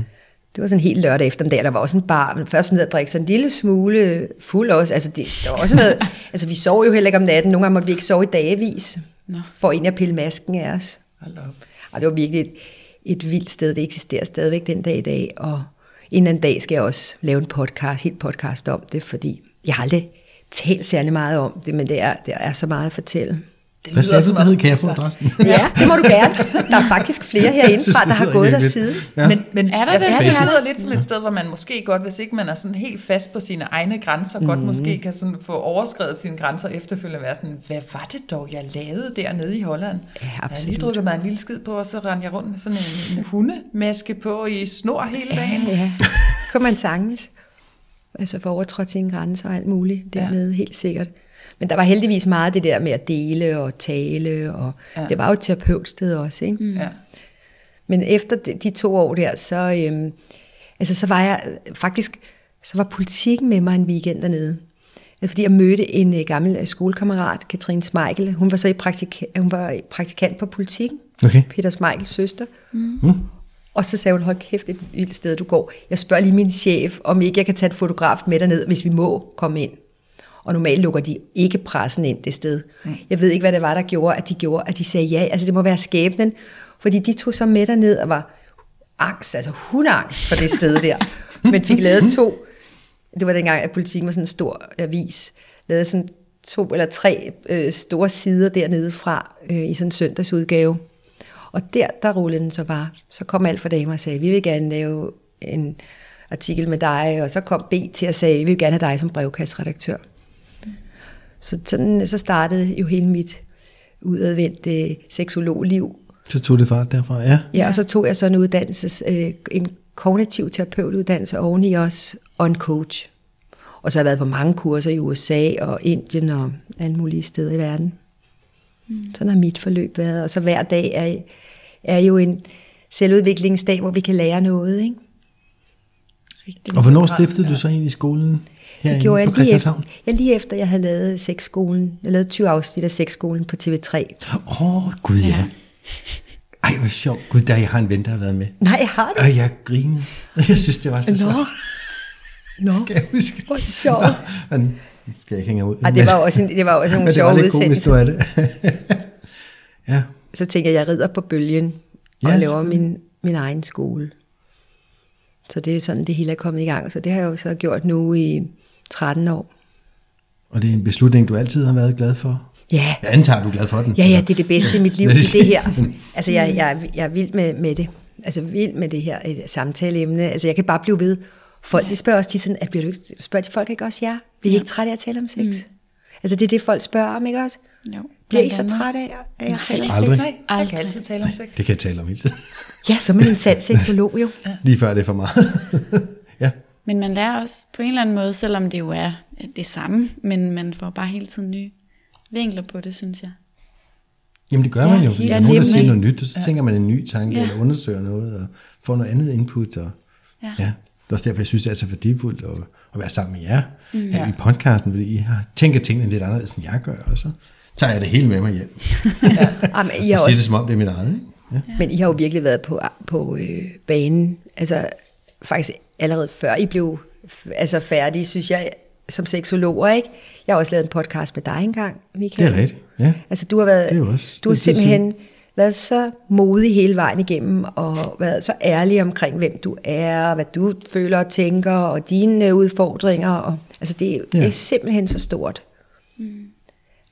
Det var sådan en helt lørdag eftermiddag, der var også en bar, men først ned og drikke sådan en lille smule fuld også. Altså det, der var også noget, *laughs* altså vi sov jo heller ikke om natten, nogle gange måtte vi ikke sove i dagevis, no. for en at pille masken af os. Hold op. Og det var virkelig et, vildt sted. Det eksisterer stadigvæk den dag i dag, og en anden dag skal jeg også lave en podcast, helt podcast om det, fordi jeg har aldrig talt særlig meget om det, men det er, der er så meget at fortælle. Det Hvad sagde du, det hed? Kan jeg få adressen? ja, det må du gerne. Der er faktisk flere *laughs* herinde fra, der har gået der siden. Ja. Men, men er der det? Det lyder lidt som et sted, hvor man måske godt, hvis ikke man er sådan helt fast på sine egne grænser, mm. godt måske kan sådan få overskrevet sine grænser efterfølgende være sådan, hvad var det dog, jeg lavede dernede i Holland? Ja, absolut. Jeg lige drukket mig en lille skid på, og så rendte jeg rundt med sådan en, en hundemaske på i snor hele dagen. Ja, ja. Kunne man sagtens. Altså for overtrådt sine grænser og alt muligt dernede, ja. helt sikkert. Men der var heldigvis meget det der med at dele og tale, og ja. det var jo et terapeutsted også, ikke? Mm. Ja. Men efter de, de to år der, så, øhm, altså, så var jeg faktisk, så var politikken med mig en weekend dernede. Altså, fordi jeg mødte en uh, gammel uh, skolekammerat, Katrine Smeichel. Hun var så i praktik, hun var praktikant på politikken. Okay. Peter Smeichels søster. Mm. Mm. Og så sagde hun, hold kæft, et vildt sted du går. Jeg spørger lige min chef, om ikke jeg kan tage et fotograf med derned, hvis vi må komme ind. Og normalt lukker de ikke pressen ind det sted. Mm. Jeg ved ikke, hvad det var, der gjorde, at de gjorde, at de sagde ja. Altså det må være skæbnen. Fordi de tog så med ned og var angst, altså hundeangst for det sted der. *laughs* Men fik lavet to, det var dengang, at politikken var sådan en stor avis, lavede sådan to eller tre øh, store sider dernede fra øh, i sådan en søndagsudgave. Og der, der rullede den så bare. Så kom alt for damer og sagde, vi vil gerne lave en artikel med dig, og så kom B til at sige, vi vil gerne have dig som brevkastredaktør. Så sådan, så startede jo hele mit udadvendte seksologliv. Så tog det fart derfra, ja? Ja, og så tog jeg så en uddannelse, øh, en kognitiv terapeutuddannelse oveni også, og en coach. Og så har jeg været på mange kurser i USA og Indien og alle mulige steder i verden. Mm. Sådan har mit forløb været. Og så hver dag er, er jo en selvudviklingsdag, hvor vi kan lære noget, ikke? Rigtig og hvornår stiftede du så ind i skolen? Det gjorde jeg lige efter, ja, lige efter, jeg havde lavet sexskolen. Jeg lavede 20 afsnit af sexskolen på TV3. Åh, oh, gud ja. ja. Ej, hvor sjovt. Gud, der jeg har en ven, der har været med. Nej, har du? Og jeg grinede. *laughs* Jeg synes, det var så sjovt. Nå, Nå. *laughs* kan jeg huske. hvor sjovt. Men, skal jeg ikke hænge ud. Ej, det var også, en, det var også nogle sjove udsendelser. det var lidt komisk, det. *laughs* ja. Så tænker jeg, jeg rider på bølgen og ja, laver min, min egen skole. Så det er sådan, det hele er kommet i gang. Så det har jeg jo så gjort nu i 13 år. Og det er en beslutning, du altid har været glad for? Ja, Jeg antager, du er glad for den. ja, ja, det er det bedste i mit liv, *laughs* Lad det, her. Altså, jeg, jeg, jeg er vild med, med det. Altså, vild med det her samtaleemne. Altså, jeg kan bare blive ved. Folk, de spørger også de sådan, at bliver du ikke, spørger de folk ikke også jer? Bliver I ikke trætte af at tale om sex? Mm. Altså, det er det, folk spørger om, ikke også? Jo. Bliver I så trætte af at jeg taler om Aldrig. sex? Nej, jeg Aldrig. kan altid tale om sex. Det kan jeg tale om hele tiden. Ja, så er man en sand seksolog jo. *laughs* Lige før det er for meget. *laughs* ja. Men man lærer også på en eller anden måde, selvom det jo er det samme, men man får bare hele tiden nye vinkler på det, synes jeg. Jamen det gør Ja, man jo, fordi der er nogen, der siger noget nyt, og så tænker man en ny tanke, Ja. eller undersøger noget, og får noget andet input. Og, Ja. ja. Det er også derfor, jeg synes, det er så værdifuldt at, at være sammen med jer mm. ja. i podcasten, fordi I har tænker tingene lidt anderledes, end jeg gør, og så tager jeg det hele med mig hjem. Jamen, I har Og siger også, det, som om det er mit eget. Ikke? Ja. men I har jo virkelig været på, på øh, banen. Altså, faktisk allerede før I blev altså, færdige, synes jeg, som seksologer, ikke? Jeg har også lavet en podcast med dig engang, Det Michael. er rigtigt, ja. Altså, du har været, Det er også- du har det det, simpelthen været så modig hele vejen igennem, og været så ærlig omkring, hvem du er, og hvad du føler og tænker, og dine øh, udfordringer. Og, altså, det, er- Ja. det er simpelthen så stort. Mm.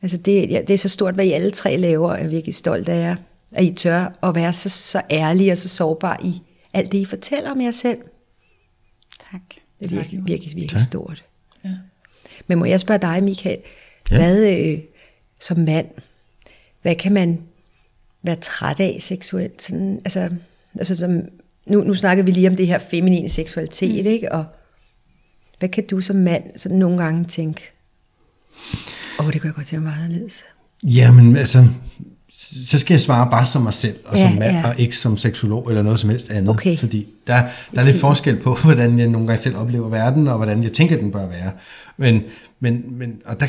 Altså, det, ja, det er så stort, hvad I alle tre laver, og jeg er virkelig stolt af jer, at I tør at være så, så ærlige og så sårbare i alt det, I fortæller om jer selv. Tak. Det er virkelig, virkelig, virkelig Tak. stort. Ja. Men må jeg spørge dig, Michael, Ja. ja. hvad øh, som mand, hvad kan man være træt af seksuelt? Sådan, altså, altså som, nu, nu snakkede vi lige om det her feminine seksualitet, mm. ikke? Og hvad kan du som mand sådan nogle gange tænke, åh, oh, det kunne jeg godt tænke mig anderledes. Jamen, altså, så skal jeg svare bare som mig selv, og Ja, som mand, ja. og ikke som seksolog eller noget som helst andet. Okay. Fordi der, der er lidt forskel på, *laughs* hvordan jeg nogle gange selv oplever verden, og hvordan jeg tænker, den bør være. Men, men, men og der,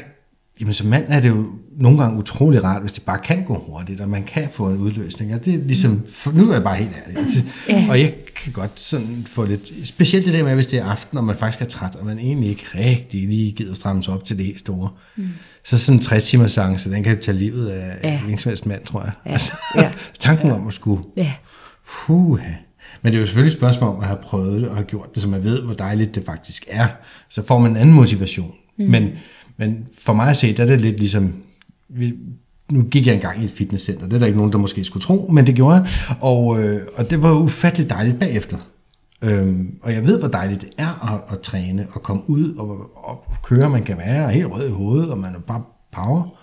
jamen, som mand er det jo nogle gange utrolig rart, hvis det bare kan gå hurtigt, og man kan få en udløsning. Og det er ligesom, for, nu er jeg bare helt ærlig. Altså, Ja. Og jeg kan godt sådan få lidt, specielt det der med, hvis det er aften, og man faktisk er træt, og man egentlig ikke rigtig lige gider stramme sig op til det helt store. Mm. Så sådan en 60 timers seance, den kan tage livet af ja. en som helst mand, tror jeg. Ja. Altså, Ja. *laughs* tanken om at skulle, Ja, puha. Men det er jo selvfølgelig et spørgsmål om at have prøvet det og have gjort det, så man ved, hvor dejligt det faktisk er. Så får man en anden motivation. Mm. Men, men for mig at se, der er det lidt ligesom, vi, nu gik jeg engang i et fitnesscenter, det er der ikke nogen, der måske skulle tro, men det gjorde jeg, og, øh, og det var ufatteligt dejligt bagefter. Øhm, og jeg ved, hvor dejligt det er at, at træne og komme ud og, og køre, man kan være helt rød i hovedet, og man er bare power.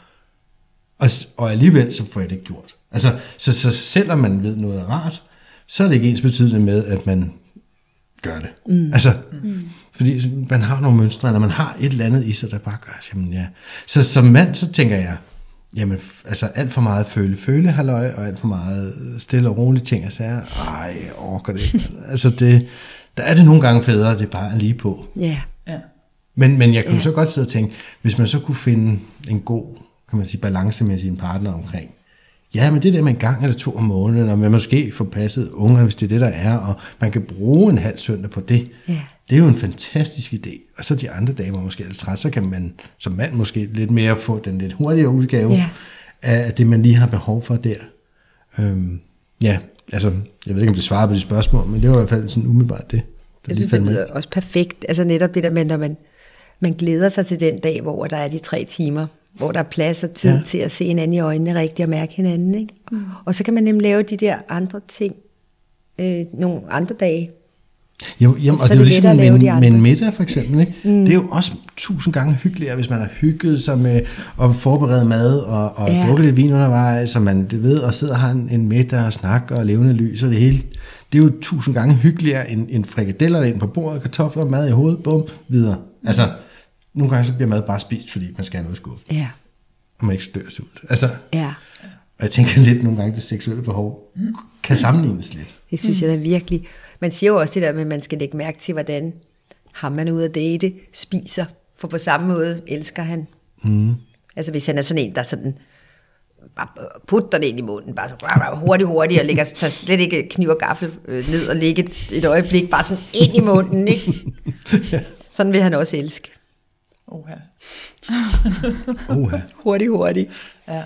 Og, og alligevel så får jeg det gjort. Altså, så, så selvom man ved noget er rart, så er det ikke ens betydende med, at man gør det. Mm. Altså, mm. Fordi man har nogle mønstre, eller man har et eller andet i sig, der bare gør, jamen ja. Så som mand, så tænker jeg, jamen, altså alt for meget føle, føle, halløj, og alt for meget stille og rolige ting, og så er ej, jeg orker det ikke. altså det, der er det nogle gange federe, det er bare lige på. ja, Ja. Men, men jeg kunne ja. så godt sidde og tænke, hvis man så kunne finde en god kan man sige, balance med sin partner omkring, ja, men det der med en gang eller to om måneden, og man måske får passet unger, hvis det er det, der er, og man kan bruge en halv søndag på det, Ja. Det er jo en fantastisk idé. Og så de andre dage, hvor måske er lidt træt, så kan man som mand måske lidt mere få den lidt hurtigere udgave Ja. af det, man lige har behov for der. Øhm, ja, altså, jeg ved ikke, om det svarer på de spørgsmål, men det var i hvert fald sådan umiddelbart det. Jeg synes, det lyder også perfekt. Altså netop det der med, når man, man glæder sig til den dag, hvor der er de tre timer, hvor der er plads og tid ja. til at se hinanden i øjnene rigtigt og mærke hinanden. Ikke? Mm. Og så kan man nemlig lave de der andre ting øh, nogle andre dage. Jo, jamen, Så og det er jo ligesom med, de med en middag for eksempel. Ikke? Mm. Det er jo også tusind gange hyggeligere, hvis man har hygget sig med at forberede mad og, og Ja. ja. drukke lidt vin undervejs, så man det ved, og sidder og har en, en middag og snakker og levende lys og det hele. Det er jo tusind gange hyggeligere end, end frikadeller ind på bordet, kartofler, mad i hovedet, bum, videre. Altså, nogle gange så bliver mad bare spist, fordi man skal have noget i skuffen, Ja, og man ikke dør sult. Altså, ja. og jeg tænker lidt nogle gange, det seksuelle behov kan sammenlignes lidt. Det synes mm. jeg da virkelig. Man siger jo også det der med, at man skal lægge mærke til, hvordan ham man ude at date spiser. For på samme måde elsker han. Mm. Altså hvis han er sådan en, der sådan bare putter det ind i munden, bare så hurtigt, hurtigt, og lægger, tager slet ikke kniv og gaffel øh, ned og lægger et, et øjeblik bare sådan ind i munden, ikke? *laughs* Sådan vil han også elske. Oha. *laughs* Oha. Hurtigt, hurtigt. Ja.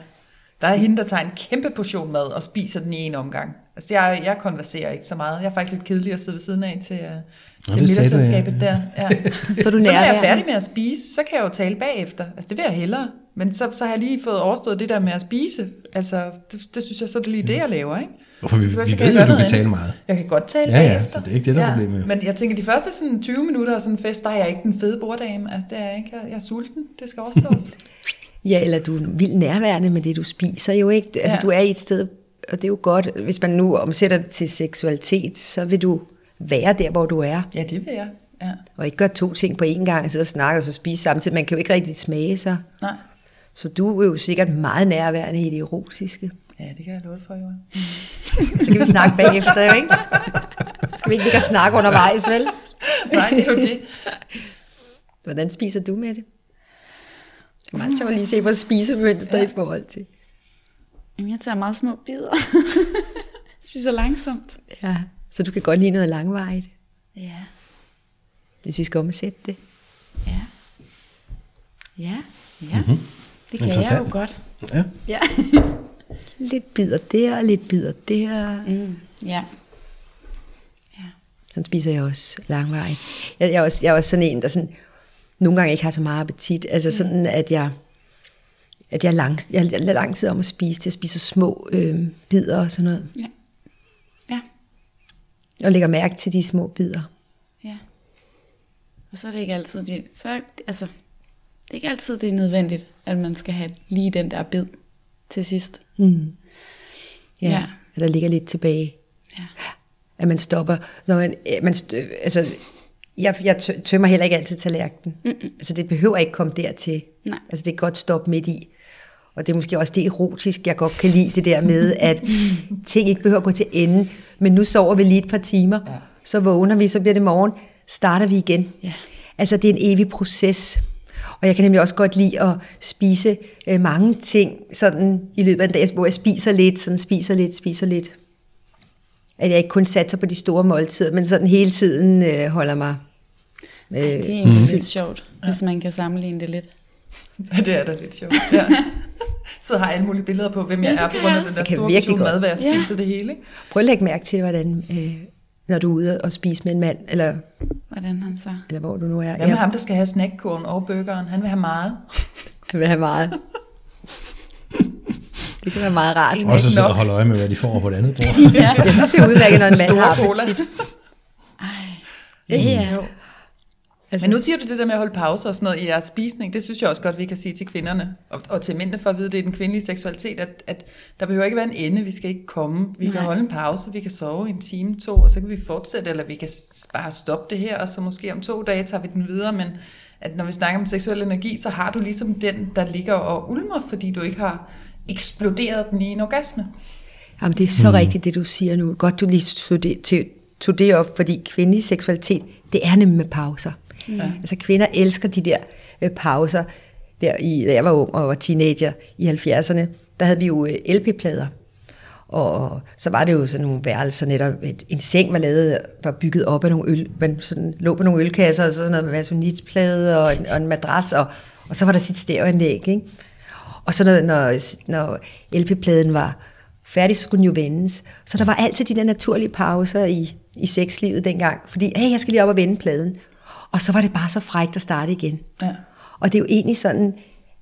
Der er hende, der tager en kæmpe portion mad og spiser den i en omgang. Altså, jeg, jeg konverserer ikke så meget. Jeg er faktisk lidt kedelig at sidde ved siden af til, uh, Nå, til middagsselskabet ja. der. Ja. Så er du så når jeg er nærværende. færdig med at spise, så kan jeg jo tale bagefter. Altså, det vil jeg hellere. Men så, så har jeg lige fået overstået det der med at spise. Altså, det, det synes jeg, så er det lige det, jeg laver, ikke? Hvorfor vi, vi kan ved jo, du kan tale meget. Jeg kan godt tale Ja, ja, bagefter. så det er ikke det, der er problemet jo. Men jeg tænker, de første sådan 20 minutter af sådan en fest, der er jeg ikke den fede borddame. Altså, det er jeg ikke. Jeg, jeg er sulten. Det skal overstås. *laughs* Ja, eller du er vildt nærværende med det, du spiser jo ikke. Altså, Ja. du er i et sted, og det er jo godt, hvis man nu omsætter det til seksualitet, så vil du være der, hvor du er, ja, det vil jeg. Ja. og ikke gøre to ting på én gang, sidde og snakke og så spise samtidig. Man kan jo ikke rigtig smage sig. Nej. Så du er jo sikkert meget nærværende i det erotiske. Ja, det kan jeg love for, Johan. Så kan vi snakke bagefter, jo ikke? Skal vi ikke ligge og snakke undervejs, vel? Nej, det er jo det. Hvordan spiser du med det? Det er meget sjovt at lige se på spisemønster ja. i forhold til. Jamen, jeg tager meget små bidder. *laughs* Spiser langsomt. Ja, så du kan godt lide noget langvarigt, Ja, hvis vi skal omsætte det. ja. Ja, ja. Mm-hmm. Det kan jeg jo godt. Ja. Ja. *laughs* Lidt bider der, lidt bider der. Mm, ja. Han spiser jeg også langvarigt. Jeg, jeg, er også, jeg er også sådan en, der sådan, nogle gange ikke har så meget appetit. Altså sådan, at jeg, at jeg, er lang, jeg er lang tid om at spise, til at spise små øh, bidder og sådan noget. Ja. Ja. Og lægger mærke til de små bidder. Ja. Og så er det ikke altid, det, så, altså, det er ikke altid, det er nødvendigt, at man skal have lige den der bid til sidst. Mm. Ja, Ja. At der ligger lidt tilbage. Ja. At man stopper, når man, øh, man altså, jeg, jeg tø- tømmer heller ikke altid tallerkenen. Mm-mm. Altså det behøver ikke komme dertil. Nej. Altså det er godt stoppe midt i. Og det er måske også det erotisk, jeg godt kan lide, det der med, at *laughs* ting ikke behøver at gå til ende, men nu sover vi lige et par timer, ja. så vågner vi, så bliver det morgen, starter vi igen. Ja. Altså det er en evig proces. Og jeg kan nemlig også godt lide at spise øh, mange ting sådan i løbet af en dag, hvor jeg spiser lidt, sådan spiser lidt, spiser lidt. At jeg ikke kun satser på de store måltider, men sådan hele tiden øh, holder mig øh, Ej, det er egentlig lidt sjovt, hvis man kan sammenligne det lidt. Ja, *laughs* det er da lidt sjovt. Ja. *laughs* Så har jeg alle mulige billeder på, hvem jeg Ja, det er, på grund af den der Det kan store virkelig portion mad, hvad jeg Ja. spiser det hele. Ikke? Prøv at lægge mærke til, hvordan, øh, når du er ude og spise med en mand, eller, Hvordan han så. eller hvor du nu er. Hvad med ham, der skal have snackkurven og burgeren? Han vil have meget. *laughs* Jeg vil have meget. det kan være meget rart. En- Også Ikke sidde og nok. holde øje med, hvad de får på det andet bord. Ja. Jeg synes, det er udmærket, når en mand har appetit. Ej. Ja, ja. Jo. Altså, Men nu siger du det der med at holde pauser og sådan noget i jeres spisning. Det synes jeg også godt, vi kan sige til kvinderne, og, og til mændene for at vide, det er den kvindelige seksualitet, at, at der behøver ikke være en ende, vi skal ikke komme. Vi Nej. kan holde en pause, vi kan sove en time, to, og så kan vi fortsætte, eller vi kan bare stoppe det her, og så måske om to dage tager vi den videre, men at når vi snakker om seksuel energi, så har du ligesom den, der ligger og ulmer, fordi du ikke har eksploderet den i en orgasme. Jamen, det er så mm. rigtigt, det du siger nu. Godt, du lige tog det, til- tog det op, fordi kvindelig seksualitet, det er nemlig med pauser. Mm. Altså, kvinder elsker de der øh, pauser. Der i, da jeg var ung og var teenager i 70'erne, der havde vi jo øh, LP-plader. Og så var det jo sådan nogle værelser netop, et, en seng var lavet, var bygget op af nogle øl, man sådan lå på nogle ølkasser, og så sådan noget med vasonitplade og en, og en madras, og, og så var der sit stereoanlæg, ikke? Og så når, når, når LP-pladen var færdig, så skulle den jo vendes. Så der var altid de der naturlige pauser i, i sexlivet dengang, fordi, hey, jeg skal lige op og vende pladen. Og så var det bare så frækt at starte igen. Ja. Og det er jo egentlig sådan,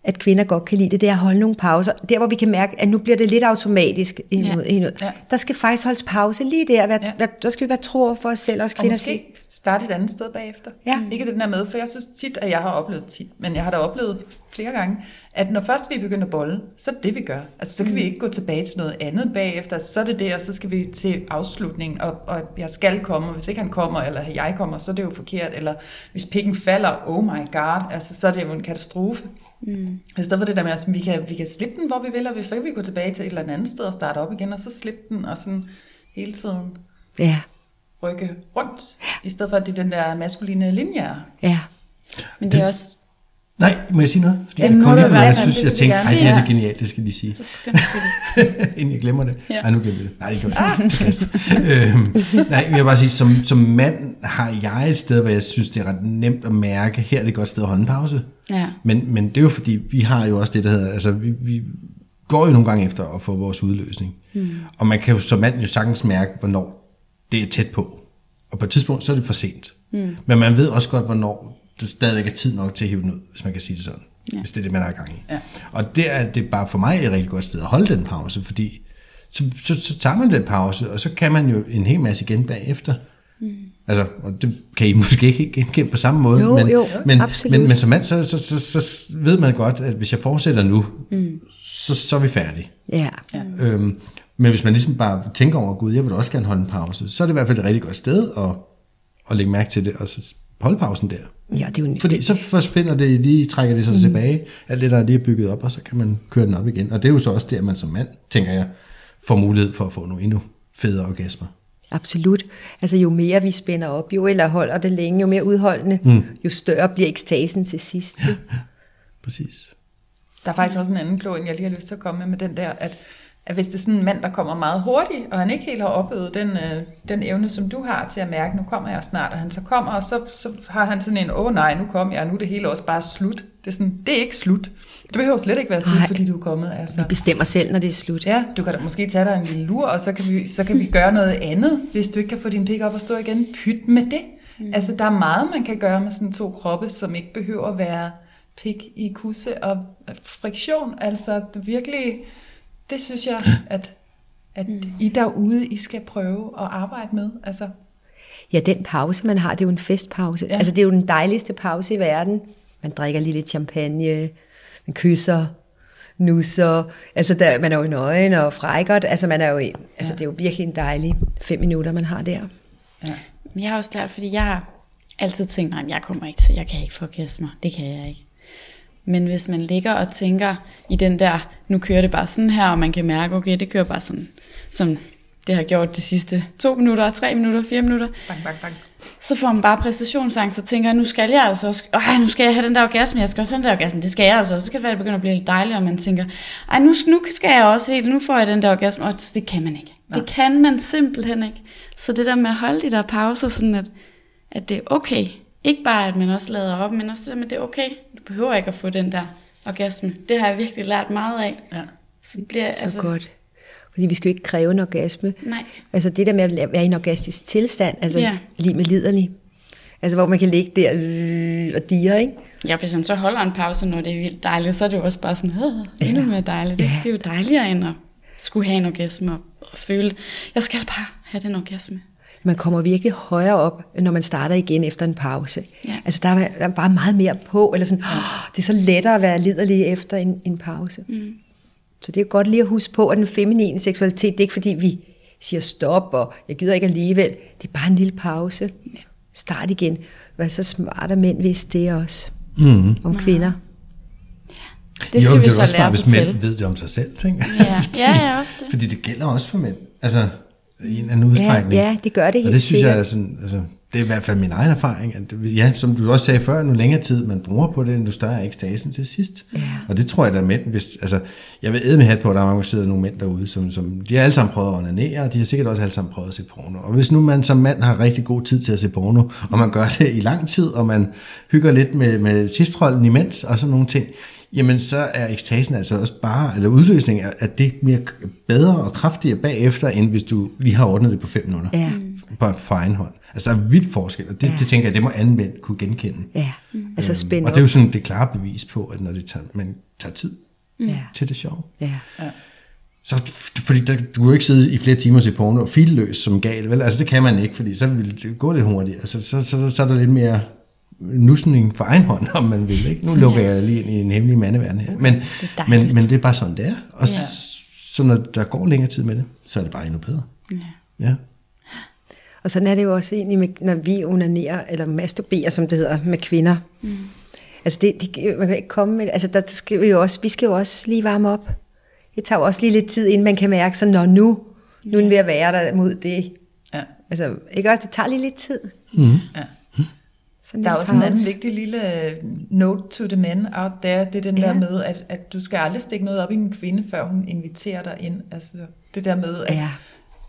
at kvinder godt kan lide det, det er at holde nogle pauser. Der, hvor vi kan mærke, at nu bliver det lidt automatisk. Ja. Ja. Ja. Ja. Der skal faktisk holdes pause lige der. Hvad, Ja. hvad, der skal vi være tro for os selv, også Og kvinder. måske starte et andet sted bagefter. Ja. Ikke den der med, for jeg synes tit, at jeg har oplevet tit, men jeg har da oplevet flere gange, at når først vi begynder at bolle, så er det det, vi gør. Altså, så kan mm. vi ikke gå tilbage til noget andet bagefter. Så er det det, og så skal vi til afslutningen, og, og jeg skal komme, og hvis ikke han kommer, eller jeg kommer, så er det jo forkert. Eller hvis pikken falder, oh my god, altså, så er det jo en katastrofe. Mm. I stedet for det der med, at vi kan, vi kan slippe den, hvor vi vil, og så kan vi gå tilbage til et eller andet sted og starte op igen, og så slippe den, og sådan hele tiden Ja, rykke rundt, i stedet for at det er den der maskuline linje. ja. Men det er også, Nej, må jeg sige noget? Fordi Det jeg må du hvert jeg synes, Det jeg tænkte, jeg ej, gerne det her det er sige. genialt, det skal de sige. så at sige det. *laughs* Inden jeg glemmer det. Ja. Nej, nu glemmer jeg det. Nej, det gjorde jeg ikke. *laughs* øhm, nej, jeg vil bare sige, som, som mand har jeg et sted, hvor jeg synes, det er ret nemt at mærke, her er det et godt sted at holde en pause. Ja. Men, men det er jo fordi, vi har jo også det, der hedder, altså vi, vi går jo nogle gange efter at få vores udløsning. Mm. Og man kan jo som mand jo sagtens mærke, hvornår det er tæt på. Og på et tidspunkt, så er det for sent. Mm. Men man ved også godt, hvornår det stadigvæk er tid nok til at hive den ud, hvis man kan sige det sådan. Ja. Hvis det er det, man i gang i. Ja. Og det er det bare for mig et rigtig godt sted at holde den pause, fordi så, så, så tager man den pause, og så kan man jo en hel masse igen bagefter. Mm. Altså, og det kan I måske ikke genkende på samme måde, Jo, men, jo, men, absolut. men, men som mand, så, så, så, så ved man godt, at hvis jeg fortsætter nu, mm. så, så er vi færdige. Ja. Ja. Øhm, men hvis man ligesom bare tænker over, gud, jeg vil også gerne holde en pause, så er det i hvert fald et rigtig godt sted at, at lægge mærke til det, og så holde pausen der. ja, det er jo Fordi så forsvinder det lige, trækker det sig mm. tilbage, alt det, der er lige bygget op, og så kan man køre den op igen. Og det er jo så også der, man som mand, tænker jeg, får mulighed for at få nogle endnu federe orgasmer. Absolut. Altså jo mere vi spænder op, jo eller holder det længe, jo mere udholdende, mm. jo større bliver ekstasen til sidst. jo. *laughs* Præcis. Der er faktisk også en anden klog, jeg lige har lyst til at komme med, med den der, at, at hvis det er sådan en mand, der kommer meget hurtigt, og han ikke helt har opøvet den, øh, den evne, som du har til at mærke, nu kommer jeg snart, og han så kommer, og så, så har han sådan en, åh oh, nej, nu kommer jeg, og nu er det hele også bare slut. Det er sådan, det er ikke slut. Det behøver slet ikke være slut, Nej. fordi du er kommet. Altså. Vi bestemmer selv, når det er slut. Ja, du kan da måske tage dig en lille lur, og så kan vi, så kan vi *laughs* gøre noget andet, hvis du ikke kan få din pik op og stå igen. Pyt med det. Mm. Altså, der er meget, man kan gøre med sådan to kroppe, som ikke behøver at være pik i kusse og friktion. Altså, virkelig, det synes jeg, at, at I derude, I skal prøve at arbejde med. Altså, Ja, den pause, man har, det er jo en festpause. Ja. Altså, det er jo den dejligste pause i verden. Man drikker lige lidt champagne, man kysser, nusser. Altså, der, man er jo nøgen og frækkert. Altså, man er jo, altså, Ja. det er jo virkelig en dejlig fem minutter, man har der. ja. Jeg har også lært, fordi jeg har altid tænkt, nej, jeg kommer ikke til, jeg kan ikke få orgasmer. Det kan jeg ikke. Men hvis man ligger og tænker i den der, nu kører det bare sådan her, og man kan mærke, okay, det kører bare sådan, som det har gjort de sidste to minutter, tre minutter, fire minutter, Bang, bang, bang. så får man bare præstationsangst og tænker, nu skal jeg altså også, øh, nu skal jeg have den der orgasme, jeg skal også have den der orgasme, det skal jeg altså også. Så kan det være, at det begynder at blive lidt dejligt, og man tænker, ej, nu, nu skal jeg også helt, nu får jeg den der orgasme, og det kan man ikke. Det kan man simpelthen ikke. Så det der med at holde de der pauser, sådan at, at det er okay. Ikke bare, at man også lader op, men også det at det er okay. Du behøver ikke at få den der orgasme. Det har jeg virkelig lært meget af. Ja. Så bliver Så altså, godt. Fordi vi skal jo ikke kræve en orgasme. Nej. Altså det der med at være i en orgastisk tilstand, altså Ja. lige med liderlig. Altså hvor man kan ligge der øh, og dire, ikke? Ja, hvis han så holder en pause, når det er vildt dejligt, så er det jo også bare sådan, øh, endnu mere dejligt. Ja. Det er jo dejligere end at skulle have en orgasme og, og føle, jeg skal bare have den orgasme. Man kommer virkelig højere op, når man starter igen efter en pause. Ja. Altså der er, der er bare meget mere på, eller sådan, oh, det er så lettere at være liderlig efter en, en pause. Mm. Så det er godt lige at huske på, at den feminine seksualitet, det er ikke fordi, vi siger stop, og jeg gider ikke alligevel. Det er bare en lille pause. Ja. Start igen. Hvad så smart, at mænd vidste det også. Mm. Om kvinder. Det skal jo, vi det er så også lære bare, at hvis mænd ved det om sig selv, tænker jeg. Ja, ja, ja, også *laughs* det. Fordi det gælder også for mænd. Altså, i en anden udstrækning. ja, det gør det Og helt det synes jeg sikkert. er sådan, altså, det er i hvert fald min egen erfaring. At, ja, som du også sagde før, nu længere tid man bruger på det, nu større er ekstasen til sidst. Ja. Og det tror jeg, der er mænd, hvis, altså, jeg vil æde med hat på, at der er mange, der sidder nogle mænd derude, som, som, de har alle sammen prøvet at onanere, og de har sikkert også alle sammen prøvet at se porno. Og hvis nu man som mand har rigtig god tid til at se porno, og man gør det i lang tid, og man hygger lidt med, med tistrollen imens, og sådan nogle ting, jamen så er ekstasen altså også bare, eller udløsningen, er, at det er mere bedre og kraftigere bagefter, end hvis du lige har ordnet det på fem minutter Ja. på, på egen hånd. Altså der er vildt forskel, og det, ja. det tænker jeg, det må anden mænd kunne genkende. Ja, altså Øhm, spænde og det er jo sådan det klare bevis på, at når det tager, man tager tid Ja, til det sjov. ja. Så, f- fordi der, du kan jo ikke sidde i flere timer se porno og filløs som gal, vel? Altså det kan man ikke, fordi så vil det gå lidt hurtigt. Altså, så, så, så er der lidt mere nusning for egen hånd, om man vil. Ikke? Nu lukker jeg lige ind i en hemmelig mandeverden her. Men, dejligt. men, men det er bare sådan, det er. Og Ja. ja. så når der går længere tid med det, så er det bare endnu bedre. Ja. Ja. Og sådan er det jo også egentlig, med, når vi onanerer, eller masturberer, som det hedder, med kvinder. Mm. Altså, det, det, man kan ikke komme med Altså, der skal vi, jo også, vi skal jo også lige varme op. Det tager jo også lige lidt tid, inden man kan mærke, så når nu, nu er den ved at være der mod det. Ja. Altså, ikke også? Det tager lige lidt tid. Mm. Ja. Sådan Der er også en anden vigtig lille øh, note to the men out there. Det er den Ja. der med, at, at du skal aldrig stikke noget op i en kvinde, før hun inviterer dig ind. Altså det der med, at, Ja.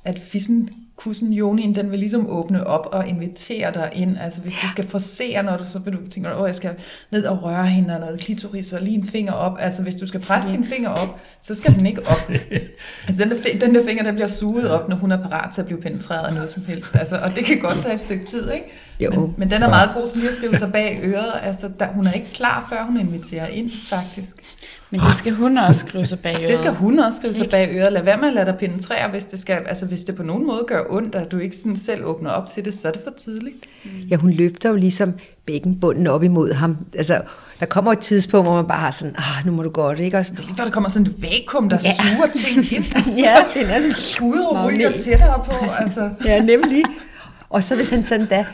at fissen kussen Jonien, den vil ligesom åbne op og invitere dig ind. Altså hvis du skal forsere, når du så vil du tænke, åh, jeg skal ned og røre hende og noget klitoris og lige en finger op. Altså hvis du skal presse din finger op, så skal den ikke op. *laughs* altså den der, den der finger, den bliver suget op, når hun er parat til at blive penetreret af noget som helst. Altså, og det kan godt tage et stykke tid, ikke? Jo. Men, men den er meget god sådan lige at skrive sig bag øret. Altså, der, hun er ikke klar, før hun inviterer ind, faktisk. Men det skal hun også skrive sig bag øret. *laughs* Det skal hun også skrive sig bag øret. Lad være med at lade dig penetrere, hvis det, skal, altså, hvis det på nogen måde gør ondt, at du ikke sådan selv åbner op til det, så er det for tidligt. Ja, hun løfter jo ligesom bækkenbunden op imod ham. Altså, der kommer et tidspunkt, hvor man bare har sådan, ah, nu må du godt, ikke? Og sådan, der kommer sådan et vakuum, der Ja. suger ting ind. *laughs* Altså, ja, den er sådan Hud og ryger tættere på. *laughs* Altså. Ja, nemlig. Og så hvis han sådan da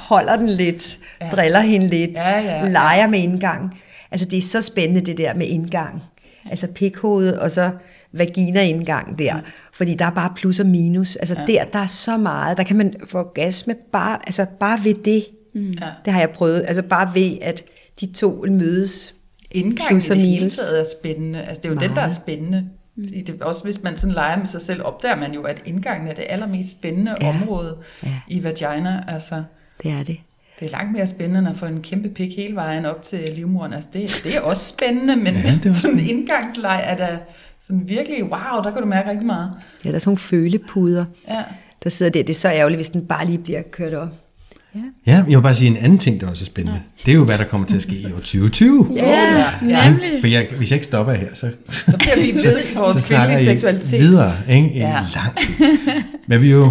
holder den lidt, ja. driller hende lidt, Ja, ja, ja. leger med indgang. Altså det er så spændende det der med indgang. Altså pikhoved og så vagina-indgang der. Mm. Fordi der er bare plus og minus. Altså ja. der, der er så meget. Der kan man få orgasme bare, altså bare ved det. Mm. Ja. Det har jeg prøvet. Altså bare ved, at de to mødes. Indgangen i Plus og det hele minus. taget er spændende. Altså, det er jo den, der er spændende. Fordi Det, også hvis man sådan leger med sig selv, opdager man jo, at indgangen er det allermest spændende Ja. område ja. i vagina. Altså, Det er det. det er langt mere spændende end at få en kæmpe pik hele vejen op til livmoderen. Altså, det, det er også spændende, men Ja, ja, det er *laughs* sådan en indgangsleg er da sådan virkelig, wow, der kan du mærke rigtig meget. Ja, der er sådan nogle følepuder, Ja. der sidder der. Det er så ærgerligt, hvis den bare lige bliver kørt op. Ja, jeg vil bare sige en anden ting, der også er spændende. Det er jo, hvad der kommer til at ske i år 2020. *laughs* Ja, Ja. nemlig. For jeg, hvis jeg ikke stopper her, så, Så bliver vi ved i vores kvindelige seksualitet. videre ikke? i Ja. lang tid. Men vi er jo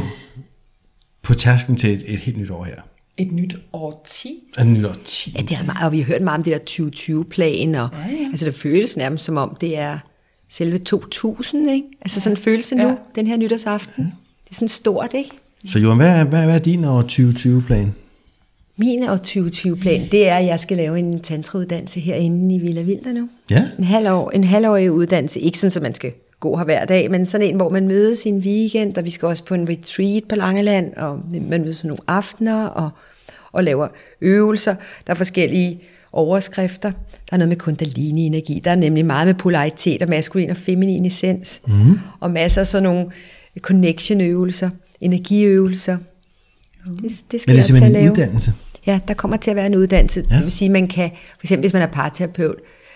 på tasken til et, et helt nyt år her. Et nyt årti. Et nyt år 10. Ja, det er meget, og vi har hørt meget om det der 2020-plan, og ja, ja. altså det føles nærmest som om, det er selve 2000, ikke? Altså sådan føles det nu, Ja. den her nytårsaften. Det er sådan stort, ikke? Så Johan, hvad, er- hvad, hvad er din år 2020-plan? Min år 2020-plan, det er, at jeg skal lave en tantrauddannelse herinde i Villa Vilder nu. Ja, En, halv år, en halvårig uddannelse, ikke sådan, at man skal gå her hver dag, men sådan en, hvor man mødes i en weekend, og vi skal også på en retreat på Langeland, og man mødes nogle aftener, og, og laver øvelser. Der er forskellige overskrifter. Der er noget med kundalini-energi. Der er nemlig meget med polaritet og maskulin og feminin essens. Mm. Og masser af sådan nogle connection-øvelser, energiøvelser. Det, det skal men det er jeg til at simpelthen lave. en uddannelse. Ja, der kommer til at være en uddannelse. Ja. Det vil sige, man kan, for eksempel hvis man er parterapeut,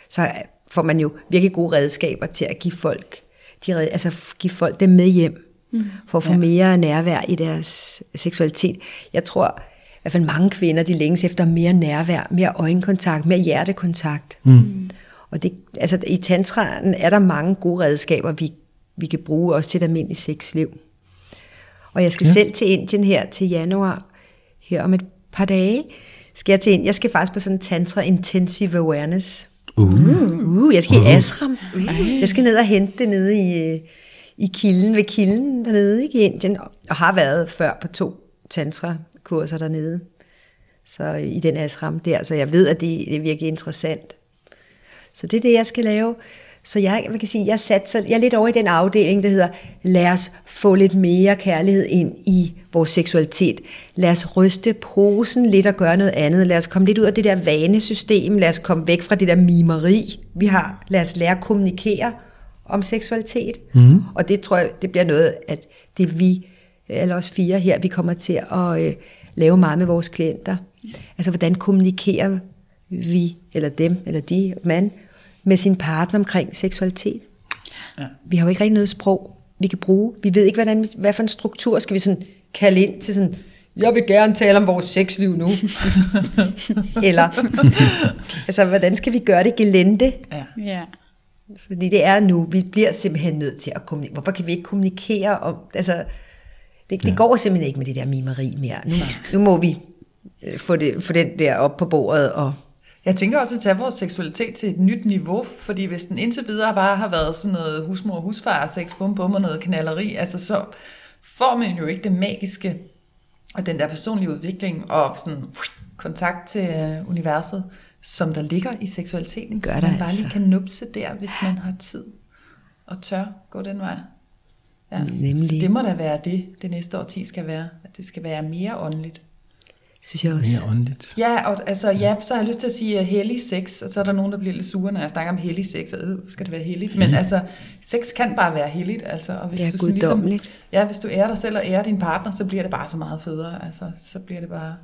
så får man jo virkelig gode redskaber til at give folk, de, red- altså give folk dem med hjem, mm. for at få ja. mere nærvær i deres seksualitet. Jeg tror, hvert fald mange kvinder, de længes efter mere nærvær, mere øjenkontakt, mere hjertekontakt. Mm. Og det, altså, i tantraen er der mange gode redskaber, vi, vi kan bruge også til et almindeligt sexliv. Og jeg skal Ja. selv til Indien her til januar, her om et par dage, skal jeg til Indien. Jeg skal faktisk på sådan en tantra intensive awareness. Uh. Uh, jeg skal i Ashram. Uh. Jeg skal ned og hente det nede i, øh, i kilden, ved kilden dernede ikke, i Indien, og har været før på to tantra-kurser dernede. Så øh, i den ashram der, så jeg ved, at det, det er virkelig interessant. Så det er det, jeg skal lave. Så jeg, man kan sige, jeg, satser, jeg er lidt over i den afdeling, der hedder, lad os få lidt mere kærlighed ind i vores seksualitet. Lad os ryste posen lidt og gøre noget andet. Lad os komme lidt ud af det der vanesystem. Lad os komme væk fra det der mimeri, vi har. Lad os lære at kommunikere om seksualitet. Mm. Og det tror jeg, det bliver noget, at det vi, eller os fire her, vi kommer til at øh, lave meget med vores klienter. Altså, hvordan kommunikerer vi, eller dem, eller de, mand, med sin partner omkring seksualitet. Ja. Vi har jo ikke rigtig noget sprog, vi kan bruge. Vi ved ikke, hvordan, hvad for en struktur skal vi sådan kalde ind til sådan, jeg vil gerne tale om vores sexliv nu. *laughs* Eller, altså, hvordan skal vi gøre det gelente? Ja. Ja. Fordi det er nu, vi bliver simpelthen nødt til at kommunikere. Hvorfor kan vi ikke kommunikere om, altså, det, det ja. går simpelthen ikke med det der mimeri mere. Nu, nu må vi øh, få, det, få den der op på bordet og Jeg tænker også at tage vores seksualitet til et nyt niveau, fordi hvis den indtil videre bare har været sådan noget husmor og husfar, sex, bum bum og noget knalleri, altså så får man jo ikke det magiske og den der personlige udvikling og sådan kontakt til øh, universet, som der ligger i seksualiteten, Gør så man bare lige altså. kan nupse der, hvis man har tid og tør gå den vej. Ja. Nemlig. Så det må da være det, det næste årti skal være, at det skal være mere åndeligt. synes jeg også. Mere åndeligt. Ja, og altså, ja, så har jeg lyst til at sige uh, hellig sex, og så er der nogen, der bliver lidt sure, når jeg snakker om hellig sex, og øh, skal det være helligt? Men altså, sex kan bare være helligt, altså. Og hvis Det er du sådan guddommeligt. ja, hvis du ærer dig selv og ærer din partner, så bliver det bare så meget federe, altså, så bliver det bare...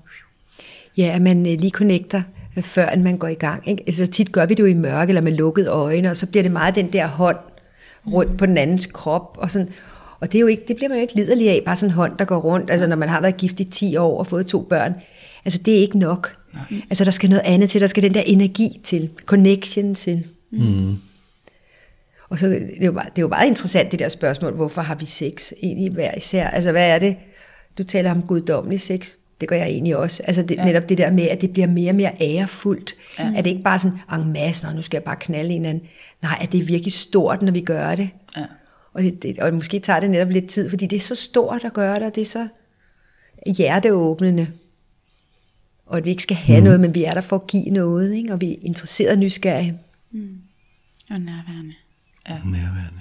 Ja, at man øh, lige connecter, øh, før end man går i gang. Ikke? Altså tit gør vi det jo i mørke eller med lukkede øjne, og så bliver det meget den der hånd rundt på den andens krop. Og, sådan. Og det, er jo ikke, det bliver man jo ikke liderlig af, bare sådan en hånd, der går rundt. Altså når man har været gift i 10 år og fået to børn. Altså det er ikke nok. Altså der skal noget andet til, der skal den der energi til, connection til. Mm. Og så det er, jo meget, det er jo meget interessant det der spørgsmål, hvorfor har vi sex egentlig hver især? Altså hvad er det? Du taler om guddommelig sex. Det gør jeg egentlig også. Altså det, ja. netop det der med, at det bliver mere og mere ærefuldt. Ja. At det ikke bare sådan, en masse, nu skal jeg bare knalde en anden. Nej, at det er virkelig stort, når vi gør det. Ja. Og, det, det, og måske tager det netop lidt tid, fordi det er så stort at gøre det, og det er så hjerteåbnende. Og at vi ikke skal have mm. noget, men vi er der for at give noget, ikke? og vi er interesseret og nysgerrige. Og nærværende. Nærværende.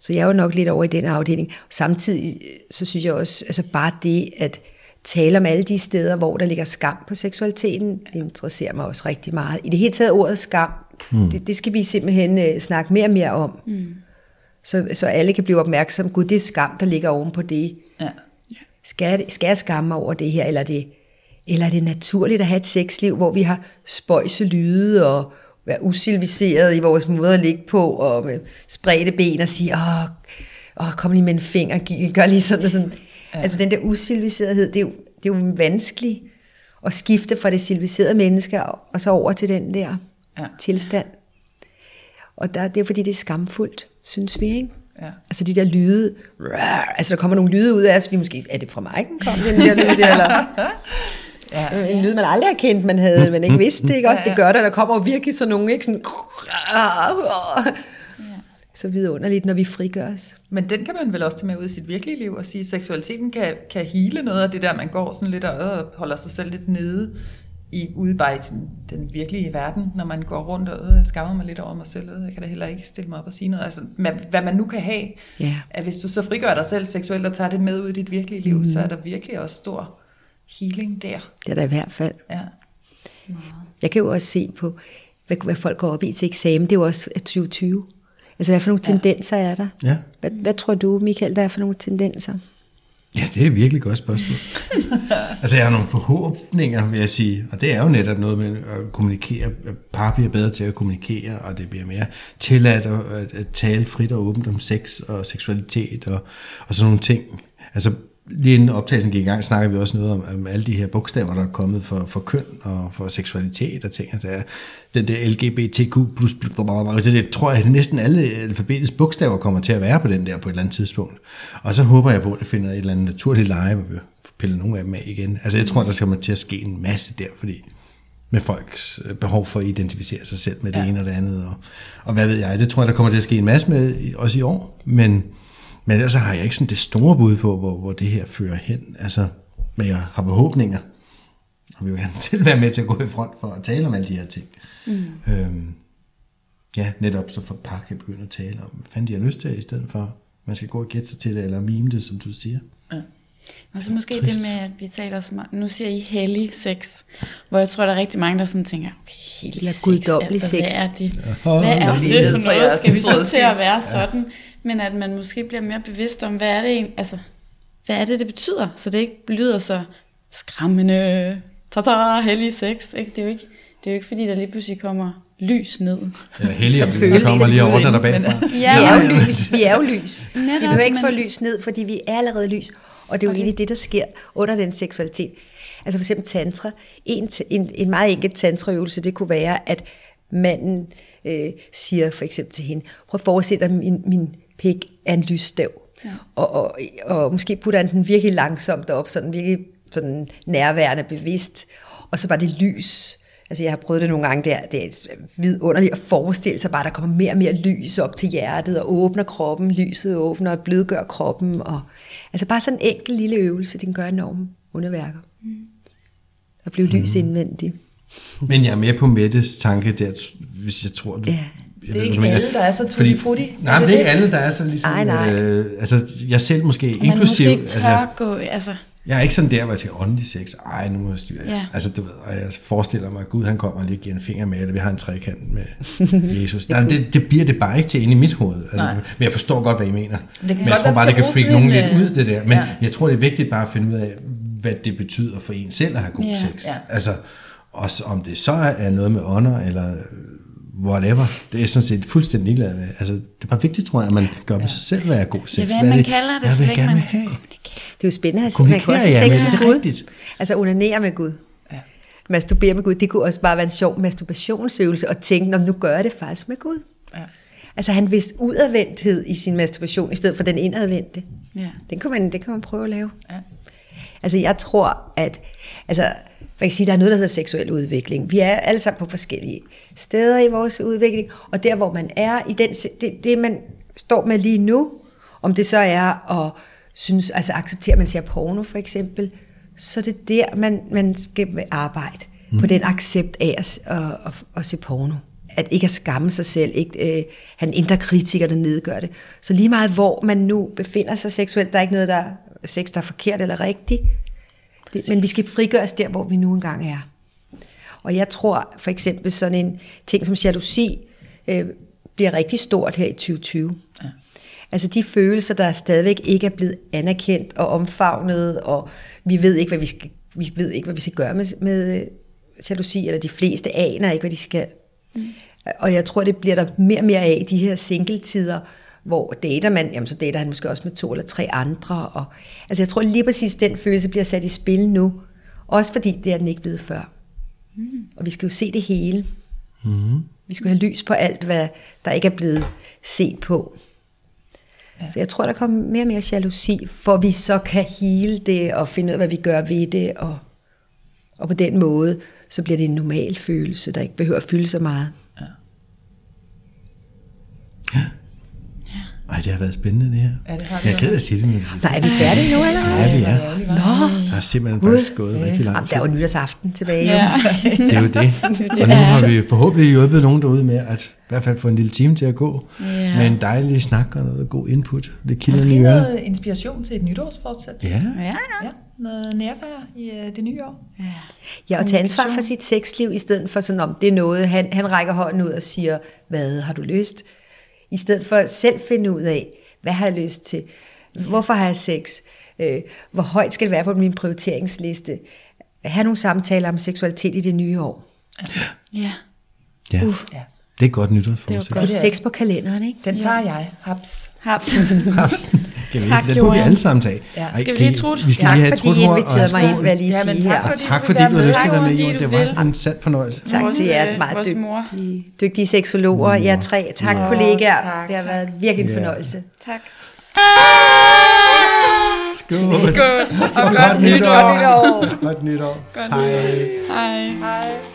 Så jeg er jo nok lidt over i den afdeling. Samtidig øh, så synes jeg også, altså bare det at tale om alle de steder, hvor der ligger skam på seksualiteten, det interesserer mig også rigtig meget. I det hele taget ordet skam, mm. det, det skal vi simpelthen uh, snakke mere og mere om. Mm. Så, så alle kan blive opmærksom, gud det er skam, der ligger oven på det. Ja. Skal, jeg- skal jeg skamme mig over det her, eller er det, eller er det naturligt at have et sexliv, hvor vi har spøjse lyde og være usilviseret i vores måde at ligge på, og med spredte ben og sige, åh, åh kom lige med en finger, *laughs* gør lige sådan og sådan. Ja. Altså den der usilviserethed, det er, jo, det er jo vanskeligt at skifte fra det civiliserede menneske og, så over til den der Ja. tilstand. Og der, det er fordi, det er skamfuldt, synes vi, ikke? Ja. Altså de der lyde, rrr, altså der kommer nogle lyde ud af os, vi måske, er det fra mig, den kom den der lyd der, eller *laughs* Ja. en lyd, man aldrig har kendt, man havde, men ikke vidste det, ikke også? Det gør der, der kommer virkelig sådan nogle, ikke sådan, så vidunderligt, når vi frigør os. Men den kan man vel også tage med ud i sit virkelige liv og sige, at seksualiteten kan, kan hele noget af det der, man går sådan lidt og øh, holder sig selv lidt nede i, ude bare i sådan, den virkelige verden, når man går rundt og øh, jeg skammer mig lidt over mig selv. øh, Jeg kan da heller ikke stille mig op og sige noget. Altså, hvad, hvad man nu kan have, Ja. at hvis du så frigør dig selv seksuelt og tager det med ud i dit virkelige liv, mm. så er der virkelig også stor healing der. Det er der i hvert fald. Ja. Jeg kan jo også se på, hvad, hvad folk går op i til eksamen. Det er jo også af 2020. Altså, hvad for nogle tendenser er der? Ja. Hvad, hvad tror du, Michael, der er for nogle tendenser? Ja, det er et virkelig godt spørgsmål. *laughs* altså, jeg har nogle forhåbninger, vil jeg sige, og det er jo netop noget med at kommunikere. Par bliver bedre til at kommunikere, og det bliver mere tilladt at, at, at tale frit og åbent om sex og seksualitet og, og sådan nogle ting. Altså, lige inden optagelsen gik i gang, snakker vi også noget om, om alle de her bogstaver, der er kommet for, for køn og for seksualitet og ting. Altså, den der LGBTQ+, det, det tror jeg, at næsten alle alfabetets bogstaver kommer til at være på den der på et eller andet tidspunkt. Og så håber jeg på, at det finder et eller andet naturligt leje, hvor vi piller nogle af dem af igen. Altså, jeg tror, der kommer til at ske en masse der, fordi med folks øh, behov for at identificere sig selv med det ja. ene og det andet. Og, og hvad ved jeg, det tror jeg, der kommer til at ske en masse med, også i år. Men, men ellers har jeg ikke sådan det store bud på, hvor, hvor det her fører hen. Altså, men jeg har forhåbninger. Og vi vil gerne *laughs* selv være med til at gå i front for at tale om alle de her ting. Mm. Øhm, ja, netop så for par kan begynde at tale om, hvad fanden de har lyst til, i stedet for, man skal gå og gætte sig til det, eller mime det, som du siger. Og så måske Trist. det med, at vi taler så meget, nu siger I hellig sex, hvor jeg tror, der er rigtig mange, der sådan tænker, okay, hellig Eller sex, altså, sex. hvad er det? Hvad er det er for noget? Skal vi så til at være sådan? Men at man måske bliver mere bevidst om, hvad er det egentlig, altså, hvad er det, det betyder? Så det ikke lyder så skræmmende, tata, hellig sex. Ikke? Det, er jo ikke, det er jo ikke, fordi der lige pludselig kommer lys ned. Eller heldig, Som der kommer lige over dig der bagfra. Vi er jo Ja, lys. Vi er jo lys. *laughs* Vi Netop, behøver ikke men- få lys ned, fordi vi er allerede lys. Og det er jo egentlig det, der sker under den seksualitet. Altså for eksempel tantra. En, en, en meget enkelt tantraøvelse, det kunne være, at manden øh, siger for eksempel til hende, prøv at forestille dig, min, min pik er en lysstav. Ja. Og, og, og måske putter han den virkelig langsomt op, sådan virkelig sådan nærværende, bevidst. Og så var det lys. Altså jeg har prøvet det nogle gange, det er, det er vidunderligt at forestille sig bare, at der kommer mere og mere lys op til hjertet, og åbner kroppen, lyset åbner, og blødgør kroppen. Og, altså bare sådan en enkel lille øvelse, den gør enorme underværker. Mm. At blive lys indvendigt. Men jeg er med på Mettes tanke der, hvis jeg tror, du... Ja. Jeg Det er ved, ikke alle, der er så Fordi- tutti-frutti. Nej, men det er ikke alle, der er så ligesom... Ej, nej. Øh, altså, jeg selv måske Og man måske inklusiv... ikke tør Altså, gå, altså, Jeg er ikke sådan der, hvor jeg tænker, åndelig sex, ej, nu må jeg styre. Ja. Altså, du ved, og jeg forestiller mig, at Gud han kommer og lige giver en finger med, eller vi har en trekant med *laughs* Jesus. Nej, det, det bliver det bare ikke til inde i mit hoved. Altså, Nej. men jeg forstår godt, hvad I mener. Det kan men godt jeg tror være, bare, det kan freak nogen lidt ud, det der. Men ja. jeg tror, det er vigtigt bare at finde ud af, hvad det betyder for en selv at have god Ja. sex. Ja. Altså, også om det så er noget med ånder, eller whatever. Det er sådan set fuldstændig ligeglad med. Altså, det er bare vigtigt, tror jeg, at man gør med sig selv, hvad er god sex. Ja, hvad er man kalder det, jeg så vil længe gerne man- have. Det er jo spændende at se. Man kan også ja, sex men med det er Gud. rigtigt. Altså onanere med Gud. Ja. Masturbere med Gud, det kunne også bare være en sjov masturbationsøvelse, og tænke, om nu gør jeg det faktisk med Gud. Ja. Altså han vidste udadvendthed i sin masturbation, i stedet for den indadvendte. Ja. Den kan man, det kan man prøve at lave. Ja. Altså jeg tror, at altså, man kan sige, der er noget, der hedder seksuel udvikling. Vi er alle sammen på forskellige steder i vores udvikling, og der, hvor man er, i den, det, det man står med lige nu, om det så er at synes, altså acceptere, at man ser porno for eksempel, så det er der, man, man skal arbejde mm. på den accept af at, at, at, at se porno. At ikke at skamme sig selv, ikke øh, han indre kritiker, der nedgør det. Så lige meget hvor man nu befinder sig seksuelt, der er ikke noget, der sex, der er forkert eller rigtigt. Det, men vi skal frigøres der, hvor vi nu engang er. Og jeg tror for eksempel sådan en ting som jalousi øh, bliver rigtig stort her i 2020. Ja. Altså de følelser, der stadigvæk ikke er blevet anerkendt og omfavnet, og vi ved ikke, hvad vi skal, vi ved ikke, hvad vi skal gøre med, med øh, jalousi, eller de fleste aner ikke, hvad de skal. Mm. Og jeg tror, det bliver der mere og mere af i de her singletider, hvor dater man, jamen så dater han måske også med to eller tre andre. Og, altså jeg tror lige præcis, den følelse bliver sat i spil nu. Også fordi det er den ikke blevet før. Mm. Og vi skal jo se det hele. Mm. Vi skal have lys på alt, hvad der ikke er blevet set på. Ja. Så jeg tror, der kommer mere og mere jalousi, for vi så kan hele det og finde ud af, hvad vi gør ved det. Og, og på den måde, så bliver det en normal følelse, der ikke behøver at fylde så meget. Ej, det har været spændende, det her. Ja, det har det jeg er ked af at sige det, men det Nej, er vi færdige nu, eller hvad? Ja, vi er. Nå, Der er simpelthen faktisk gået rigtig Jamen, lang tid. der er jo nytårsaften tilbage. Ja. Det er jo det. *laughs* Og nu har vi forhåbentlig hjulpet nogen derude med at i hvert fald få en lille time til at gå Ja. med en dejlig snak og noget god input. Det kilder Måske noget inspiration til et nytårsfortsæt. Ja, Ja, ja. Ja, noget nærvær i øh, det nye år. ja. Ja, og tage ansvar for sit sexliv, i stedet for sådan om, det er noget, han, han rækker hånden ud og siger, hvad har du lyst? I stedet for selv finde ud af, hvad har jeg lyst til? Hvorfor har jeg sex? Øh, hvor højt skal det være på min prioriteringsliste? Ha' nogle samtaler om seksualitet i det nye år. ja. ja. Uh. Ja. Det er godt Det nytårsforsæt. var det er sex på kalenderen, ikke? Den tager jeg. Haps. Haps. *laughs* Kan vi, Tak, det burde vi alle sammen tage. Ja. Ej, Skal vi lige trutte? Vi skal Tak lige have fordi I inviterede mig en ind, vil jeg lige Ja, sige tak her. Fordi tak du fordi vil du har lyst til at være med. fordi Det var en sand fornøjelse. Tak Vores, til jer, øh, meget dygtige, dygtige seksologer. Jeg tre. Tak, kollegaer. tak. Det har været virkelig en Ja. fornøjelse. Tak. Skål. Skål. Og Godt godt nytår. Godt nytår. Godt Hej. nytår. Hej. Hej.